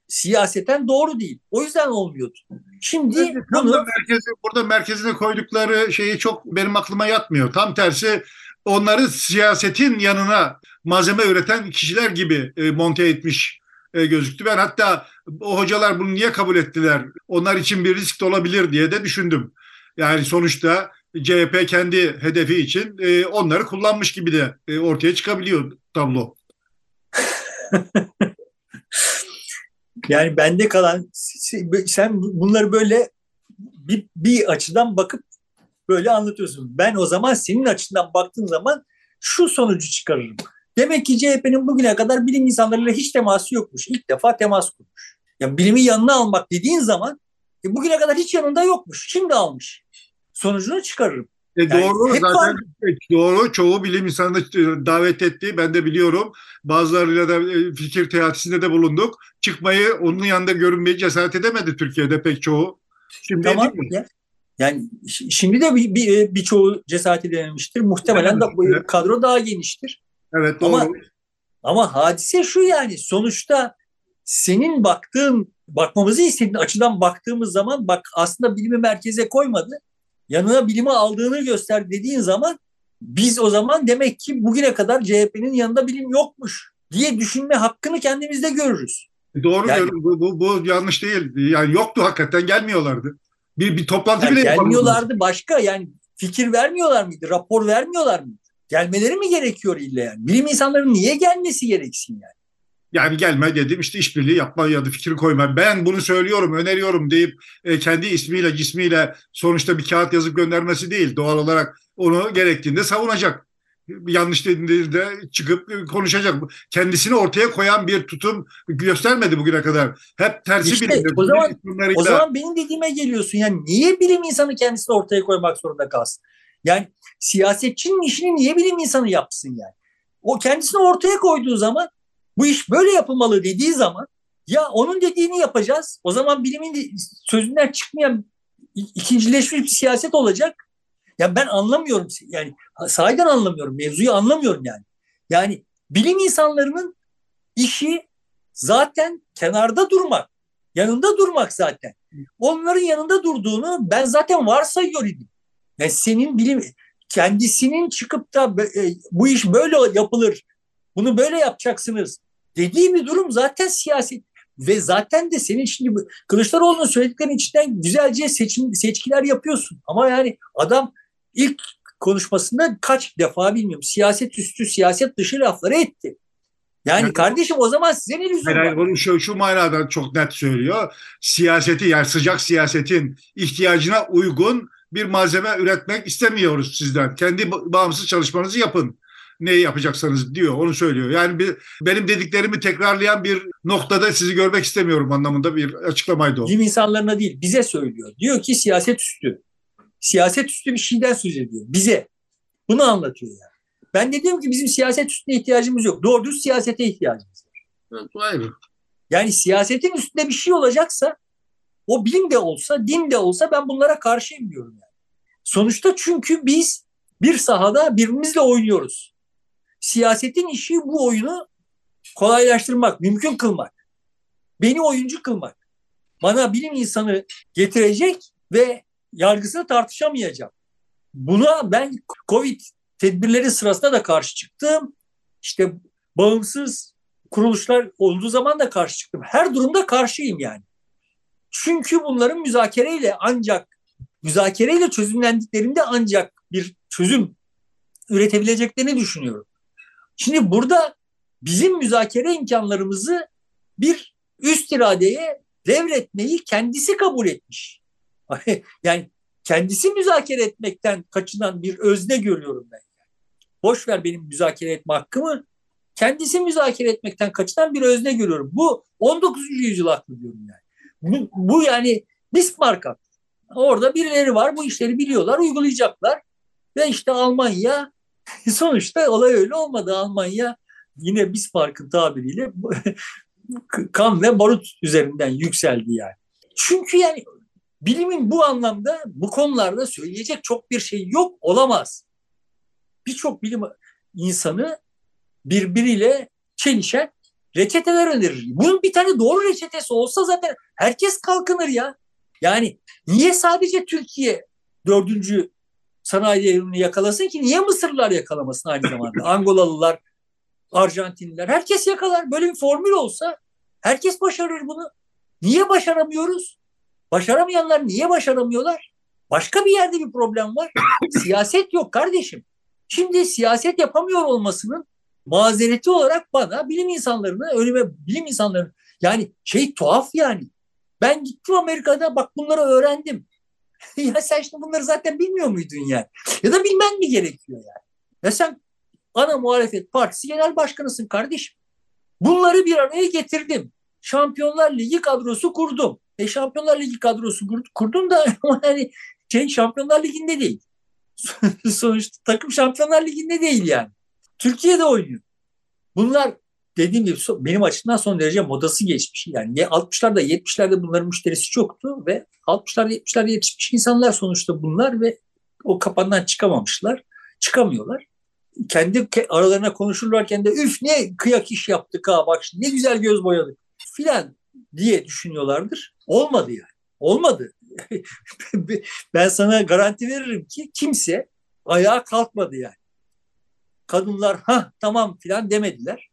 siyaseten doğru değil. O yüzden olmuyordu. Şimdi evet, bunu... merkezi, burada merkezine koydukları şeyi çok benim aklıma yatmıyor. Tam tersi onları siyasetin yanına malzeme üreten kişiler gibi e, monte etmiş e, gözüktü. Ben hatta o hocalar bunu niye kabul ettiler? Onlar için bir risk de olabilir diye de düşündüm. Yani sonuçta CHP kendi hedefi için e, onları kullanmış gibi de e, ortaya çıkabiliyor tablo. yani bende kalan sen bunları böyle bir, bir açıdan bakıp böyle anlatıyorsun. Ben o zaman senin açından baktığın zaman şu sonucu çıkarırım. Demek ki CHP'nin bugüne kadar bilim insanlarıyla hiç teması yokmuş. İlk defa temas kurmuş. Yani bilimi yanına almak dediğin zaman e, bugüne kadar hiç yanında yokmuş. Şimdi almış. Sonucunu çıkarırım. E yani doğru zaten var. doğru çoğu bilim insanı davet etti ben de biliyorum bazılarıyla da e, fikir teatisinde de bulunduk çıkmayı onun yanında görünmeyi cesaret edemedi Türkiye'de pek çoğu. Şimdi tamam. Ya, yani şimdi de bir, bir, e, birçoğu cesaret edememiştir. Muhtemelen evet, de kadro daha geniştir. Evet doğru. Ama, ama hadise şu yani sonuçta senin baktığın bakmamızı istediğin açıdan baktığımız zaman bak aslında bilimi merkeze koymadı. Yanına bilimi aldığını göster dediğin zaman biz o zaman demek ki bugüne kadar CHP'nin yanında bilim yokmuş diye düşünme hakkını kendimizde görürüz. Doğru yani, bu, bu, bu yanlış değil. Yani yoktu hakikaten gelmiyorlardı. Bir, bir toplantı yani bile gelmiyorlardı başka yani fikir vermiyorlar mıydı? Rapor vermiyorlar mıydı? Gelmeleri mi gerekiyor illa yani? Bilim insanların niye gelmesi gereksin yani? Yani gelme dedim işte işbirliği yapma ya da fikir koyma. Ben bunu söylüyorum, öneriyorum deyip e, kendi ismiyle, cismiyle sonuçta bir kağıt yazıp göndermesi değil. Doğal olarak onu gerektiğinde savunacak. Yanlış dediğinde çıkıp konuşacak. Kendisini ortaya koyan bir tutum göstermedi bugüne kadar. Hep tersi işte, bilimde. O zaman, o zaman benim dediğime geliyorsun. Yani niye bilim insanı kendisini ortaya koymak zorunda kalsın? Yani siyasetçinin işini niye bilim insanı yapsın yani? O kendisini ortaya koyduğu zaman bu iş böyle yapılmalı dediği zaman ya onun dediğini yapacağız. O zaman bilimin sözünden çıkmayan ikincileşmiş bir siyaset olacak. Ya ben anlamıyorum yani sahiden anlamıyorum mevzuyu anlamıyorum yani. Yani bilim insanlarının işi zaten kenarda durmak. Yanında durmak zaten. Onların yanında durduğunu ben zaten varsayıyor idim. Yani senin bilim kendisinin çıkıp da e, bu iş böyle yapılır. Bunu böyle yapacaksınız dediği bir durum zaten siyaset ve zaten de senin şimdi Kılıçdaroğlu'nun söylediklerinin içinden güzelce seçim seçkiler yapıyorsun. Ama yani adam ilk konuşmasında kaç defa bilmiyorum siyaset üstü siyaset dışı lafları etti. Yani evet. kardeşim o zaman size ne lüzum var? Bunu şu, şu manada çok net söylüyor. Siyaseti yani sıcak siyasetin ihtiyacına uygun bir malzeme üretmek istemiyoruz sizden. Kendi bağımsız çalışmanızı yapın ne yapacaksanız diyor. Onu söylüyor. Yani bir, benim dediklerimi tekrarlayan bir noktada sizi görmek istemiyorum anlamında bir açıklamaydı o. Bilim insanlarına değil bize söylüyor. Diyor ki siyaset üstü. Siyaset üstü bir şeyden söz ediyor. Bize. Bunu anlatıyor yani. Ben de diyorum ki bizim siyaset üstüne ihtiyacımız yok. Doğru düz siyasete ihtiyacımız var. Evet, ayrı. Yani siyasetin üstünde bir şey olacaksa o bilim de olsa, din de olsa ben bunlara karşıyım diyorum yani. Sonuçta çünkü biz bir sahada birbirimizle oynuyoruz. Siyasetin işi bu oyunu kolaylaştırmak, mümkün kılmak. Beni oyuncu kılmak. Bana bilim insanı getirecek ve yargısını tartışamayacağım. Buna ben Covid tedbirleri sırasında da karşı çıktım. İşte bağımsız kuruluşlar olduğu zaman da karşı çıktım. Her durumda karşıyım yani. Çünkü bunların müzakereyle ancak müzakereyle çözümlendiklerinde ancak bir çözüm üretebileceklerini düşünüyorum. Şimdi burada bizim müzakere imkanlarımızı bir üst iradeye devretmeyi kendisi kabul etmiş. yani kendisi müzakere etmekten kaçınan bir özne görüyorum ben. Boş ver benim müzakere etme hakkımı. Kendisi müzakere etmekten kaçınan bir özne görüyorum. Bu 19. yüzyıl aklı diyorum yani. Bu, bu yani Bismarck. Orada birileri var bu işleri biliyorlar, uygulayacaklar. Ve işte Almanya sonuçta olay öyle olmadı. Almanya yine Bismarck'ın tabiriyle kan ve barut üzerinden yükseldi yani. Çünkü yani bilimin bu anlamda bu konularda söyleyecek çok bir şey yok olamaz. Birçok bilim insanı birbiriyle çelişen reçeteler önerir. Bunun bir tane doğru reçetesi olsa zaten herkes kalkınır ya. Yani niye sadece Türkiye dördüncü sanayi devrimini yakalasın ki niye Mısırlılar yakalamasın aynı zamanda? Angolalılar, Arjantinliler herkes yakalar. Böyle bir formül olsa herkes başarır bunu. Niye başaramıyoruz? Başaramayanlar niye başaramıyorlar? Başka bir yerde bir problem var. siyaset yok kardeşim. Şimdi siyaset yapamıyor olmasının mazereti olarak bana bilim insanlarını, önüme bilim insanlarını yani şey tuhaf yani. Ben gittim Amerika'da bak bunları öğrendim. ya sen şimdi bunları zaten bilmiyor muydun yani? Ya da bilmen mi gerekiyor yani? Ya sen ana muhalefet partisi genel başkanısın kardeşim. Bunları bir araya getirdim. Şampiyonlar Ligi kadrosu kurdum. E Şampiyonlar Ligi kadrosu kurdum da yani şey Şampiyonlar Ligi'nde değil. Sonuçta takım Şampiyonlar Ligi'nde değil yani. Türkiye'de oynuyor. Bunlar dediğim gibi benim açımdan son derece modası geçmiş. Yani 60'larda 70'lerde bunların müşterisi çoktu ve 60'lar 70'ler yetişmiş insanlar sonuçta bunlar ve o kapandan çıkamamışlar. Çıkamıyorlar. Kendi aralarına konuşurlarken de üf ne kıyak iş yaptık ha bak ne güzel göz boyadık filan diye düşünüyorlardır. Olmadı yani. Olmadı. ben sana garanti veririm ki kimse ayağa kalkmadı yani. Kadınlar ha tamam filan demediler.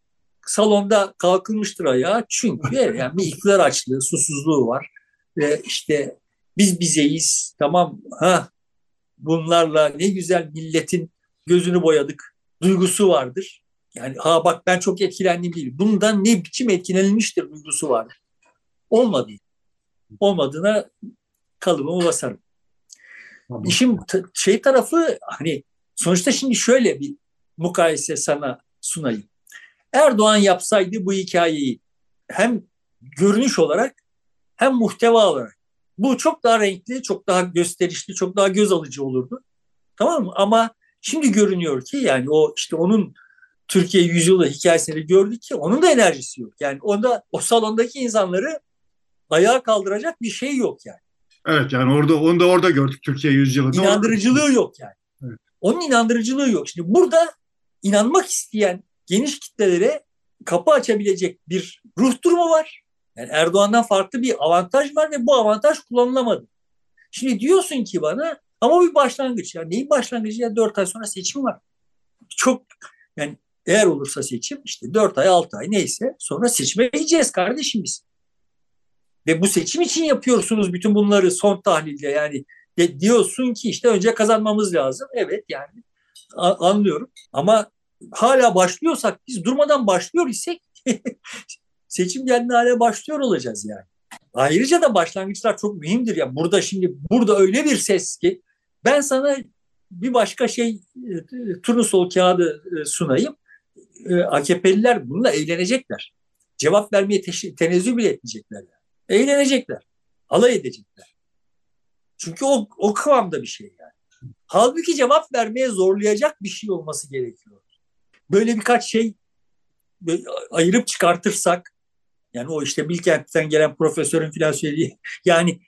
Salonda kalkılmıştır ayağa çünkü yani bir iktidar açlığı, susuzluğu var. Ve işte biz bizeyiz tamam ha bunlarla ne güzel milletin gözünü boyadık duygusu vardır. Yani ha bak ben çok etkilendim değil. Bundan ne biçim etkilenilmiştir duygusu var. Olmadı. Olmadığına kalıbımı basarım. Tamam. İşin şey tarafı hani sonuçta şimdi şöyle bir mukayese sana sunayım. Erdoğan yapsaydı bu hikayeyi hem görünüş olarak hem muhteva olarak bu çok daha renkli, çok daha gösterişli, çok daha göz alıcı olurdu. Tamam mı? Ama şimdi görünüyor ki yani o işte onun Türkiye yüzyılı hikayesini gördük ki onun da enerjisi yok. Yani onda o salondaki insanları ayağa kaldıracak bir şey yok yani. Evet yani orada onu da orada gördük Türkiye yüzyılında. İnandırıcılığı yok yani. Evet. Onun inandırıcılığı yok. Şimdi burada inanmak isteyen geniş kitlelere kapı açabilecek bir ruh durumu var. Yani Erdoğan'dan farklı bir avantaj var ve bu avantaj kullanılamadı. Şimdi diyorsun ki bana ama bir başlangıç. Ya neyin başlangıcı ya dört ay sonra seçim var. Çok yani eğer olursa seçim işte 4 ay 6 ay neyse sonra seçime gideceğiz kardeşim biz. Ve bu seçim için yapıyorsunuz bütün bunları son tahlilde yani de, diyorsun ki işte önce kazanmamız lazım. Evet yani anlıyorum ama hala başlıyorsak biz durmadan başlıyor isek seçim geldiğinde hala başlıyor olacağız yani. Ayrıca da başlangıçlar çok mühimdir ya. Burada şimdi burada öyle bir ses ki ben sana bir başka şey e, turnusol kağıdı e, sunayım e, AKP'liler bununla eğlenecekler. Cevap vermeye tenezzül bile etmeyecekler. Yani. Eğlenecekler. Alay edecekler. Çünkü o, o kıvamda bir şey yani. Halbuki cevap vermeye zorlayacak bir şey olması gerekiyor. Böyle birkaç şey ayırıp çıkartırsak yani o işte Bilkent'ten gelen profesörün filan söylediği yani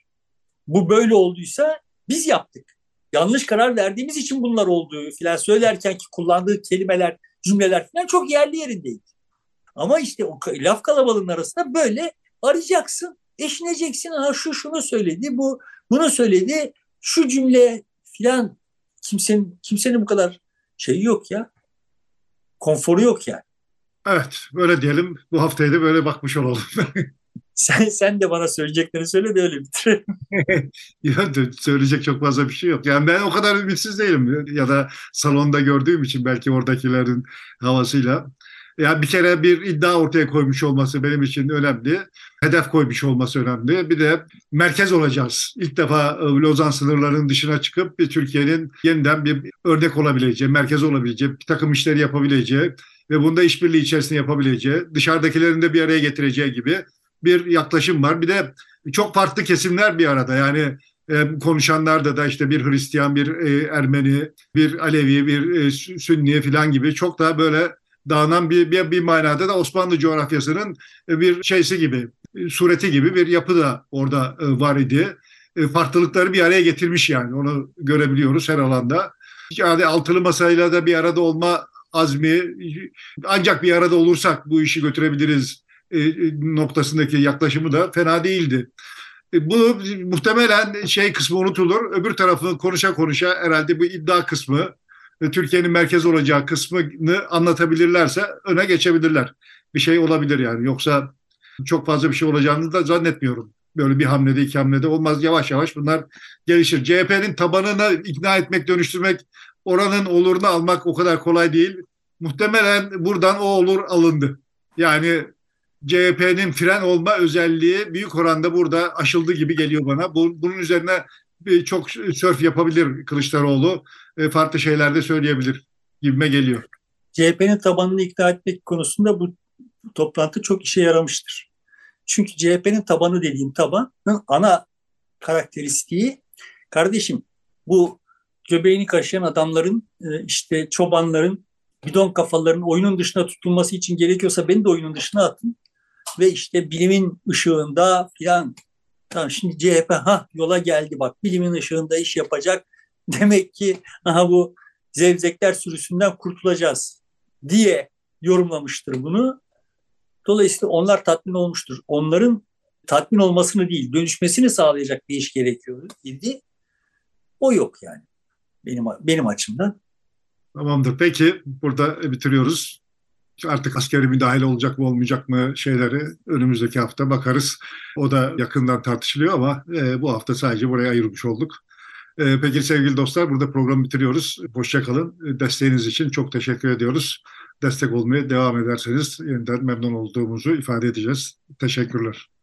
bu böyle olduysa biz yaptık. Yanlış karar verdiğimiz için bunlar olduğu filan söylerken ki kullandığı kelimeler cümleler falan çok yerli yerindeydi. Ama işte o laf kalabalığının arasında böyle arayacaksın, eşineceksin. Ha şu şunu söyledi, bu bunu söyledi, şu cümle filan kimsenin kimsenin bu kadar şey yok ya. Konforu yok yani. Evet, böyle diyelim. Bu haftayı da böyle bakmış olalım. Sen sen de bana söyleyeceklerini söyle de öyle bitirelim. ya, söyleyecek çok fazla bir şey yok. Yani ben o kadar ümitsiz değilim. Ya da salonda gördüğüm için belki oradakilerin havasıyla. Yani bir kere bir iddia ortaya koymuş olması benim için önemli. Hedef koymuş olması önemli. Bir de merkez olacağız. İlk defa e, Lozan sınırlarının dışına çıkıp bir Türkiye'nin yeniden bir örnek olabileceği, merkez olabileceği, bir takım işleri yapabileceği ve bunda işbirliği içerisinde yapabileceği, dışarıdakilerin de bir araya getireceği gibi bir yaklaşım var. Bir de çok farklı kesimler bir arada. Yani e, konuşanlarda da işte bir Hristiyan, bir e, Ermeni, bir Alevi, bir Sünni falan gibi çok daha böyle dağınan bir, bir, bir manada da Osmanlı coğrafyasının e, bir şeysi gibi, e, sureti gibi bir yapı da orada e, var idi. Farklılıkları bir araya getirmiş yani onu görebiliyoruz her alanda. Yani altılı masayla da bir arada olma azmi ancak bir arada olursak bu işi götürebiliriz noktasındaki yaklaşımı da fena değildi. Bu muhtemelen şey kısmı unutulur. Öbür tarafı konuşa konuşa herhalde bu iddia kısmı Türkiye'nin merkez olacağı kısmını anlatabilirlerse öne geçebilirler. Bir şey olabilir yani. Yoksa çok fazla bir şey olacağını da zannetmiyorum. Böyle bir hamlede iki hamlede olmaz. Yavaş yavaş bunlar gelişir. CHP'nin tabanını ikna etmek, dönüştürmek, oranın olurunu almak o kadar kolay değil. Muhtemelen buradan o olur alındı. Yani CHP'nin fren olma özelliği büyük oranda burada aşıldı gibi geliyor bana. Bunun üzerine çok sörf yapabilir Kılıçdaroğlu. E, farklı şeyler de söyleyebilir gibime geliyor. CHP'nin tabanını ikna etmek konusunda bu toplantı çok işe yaramıştır. Çünkü CHP'nin tabanı dediğim tabanın ana karakteristiği kardeşim bu göbeğini kaşıyan adamların e, işte çobanların bidon kafaların oyunun dışına tutulması için gerekiyorsa beni de oyunun dışına atın ve işte bilimin ışığında filan Tamam şimdi CHP ha yola geldi bak bilimin ışığında iş yapacak. Demek ki aha bu zevzekler sürüsünden kurtulacağız diye yorumlamıştır bunu. Dolayısıyla onlar tatmin olmuştur. Onların tatmin olmasını değil, dönüşmesini sağlayacak bir iş gerekiyor idi. O yok yani benim benim açımdan. Tamamdır. Peki burada bitiriyoruz artık askeri müdahale olacak mı olmayacak mı şeyleri önümüzdeki hafta bakarız. O da yakından tartışılıyor ama e, bu hafta sadece buraya ayırmış olduk. E, peki sevgili dostlar burada programı bitiriyoruz. Hoşçakalın. Desteğiniz için çok teşekkür ediyoruz. Destek olmaya devam ederseniz yeniden memnun olduğumuzu ifade edeceğiz. Teşekkürler.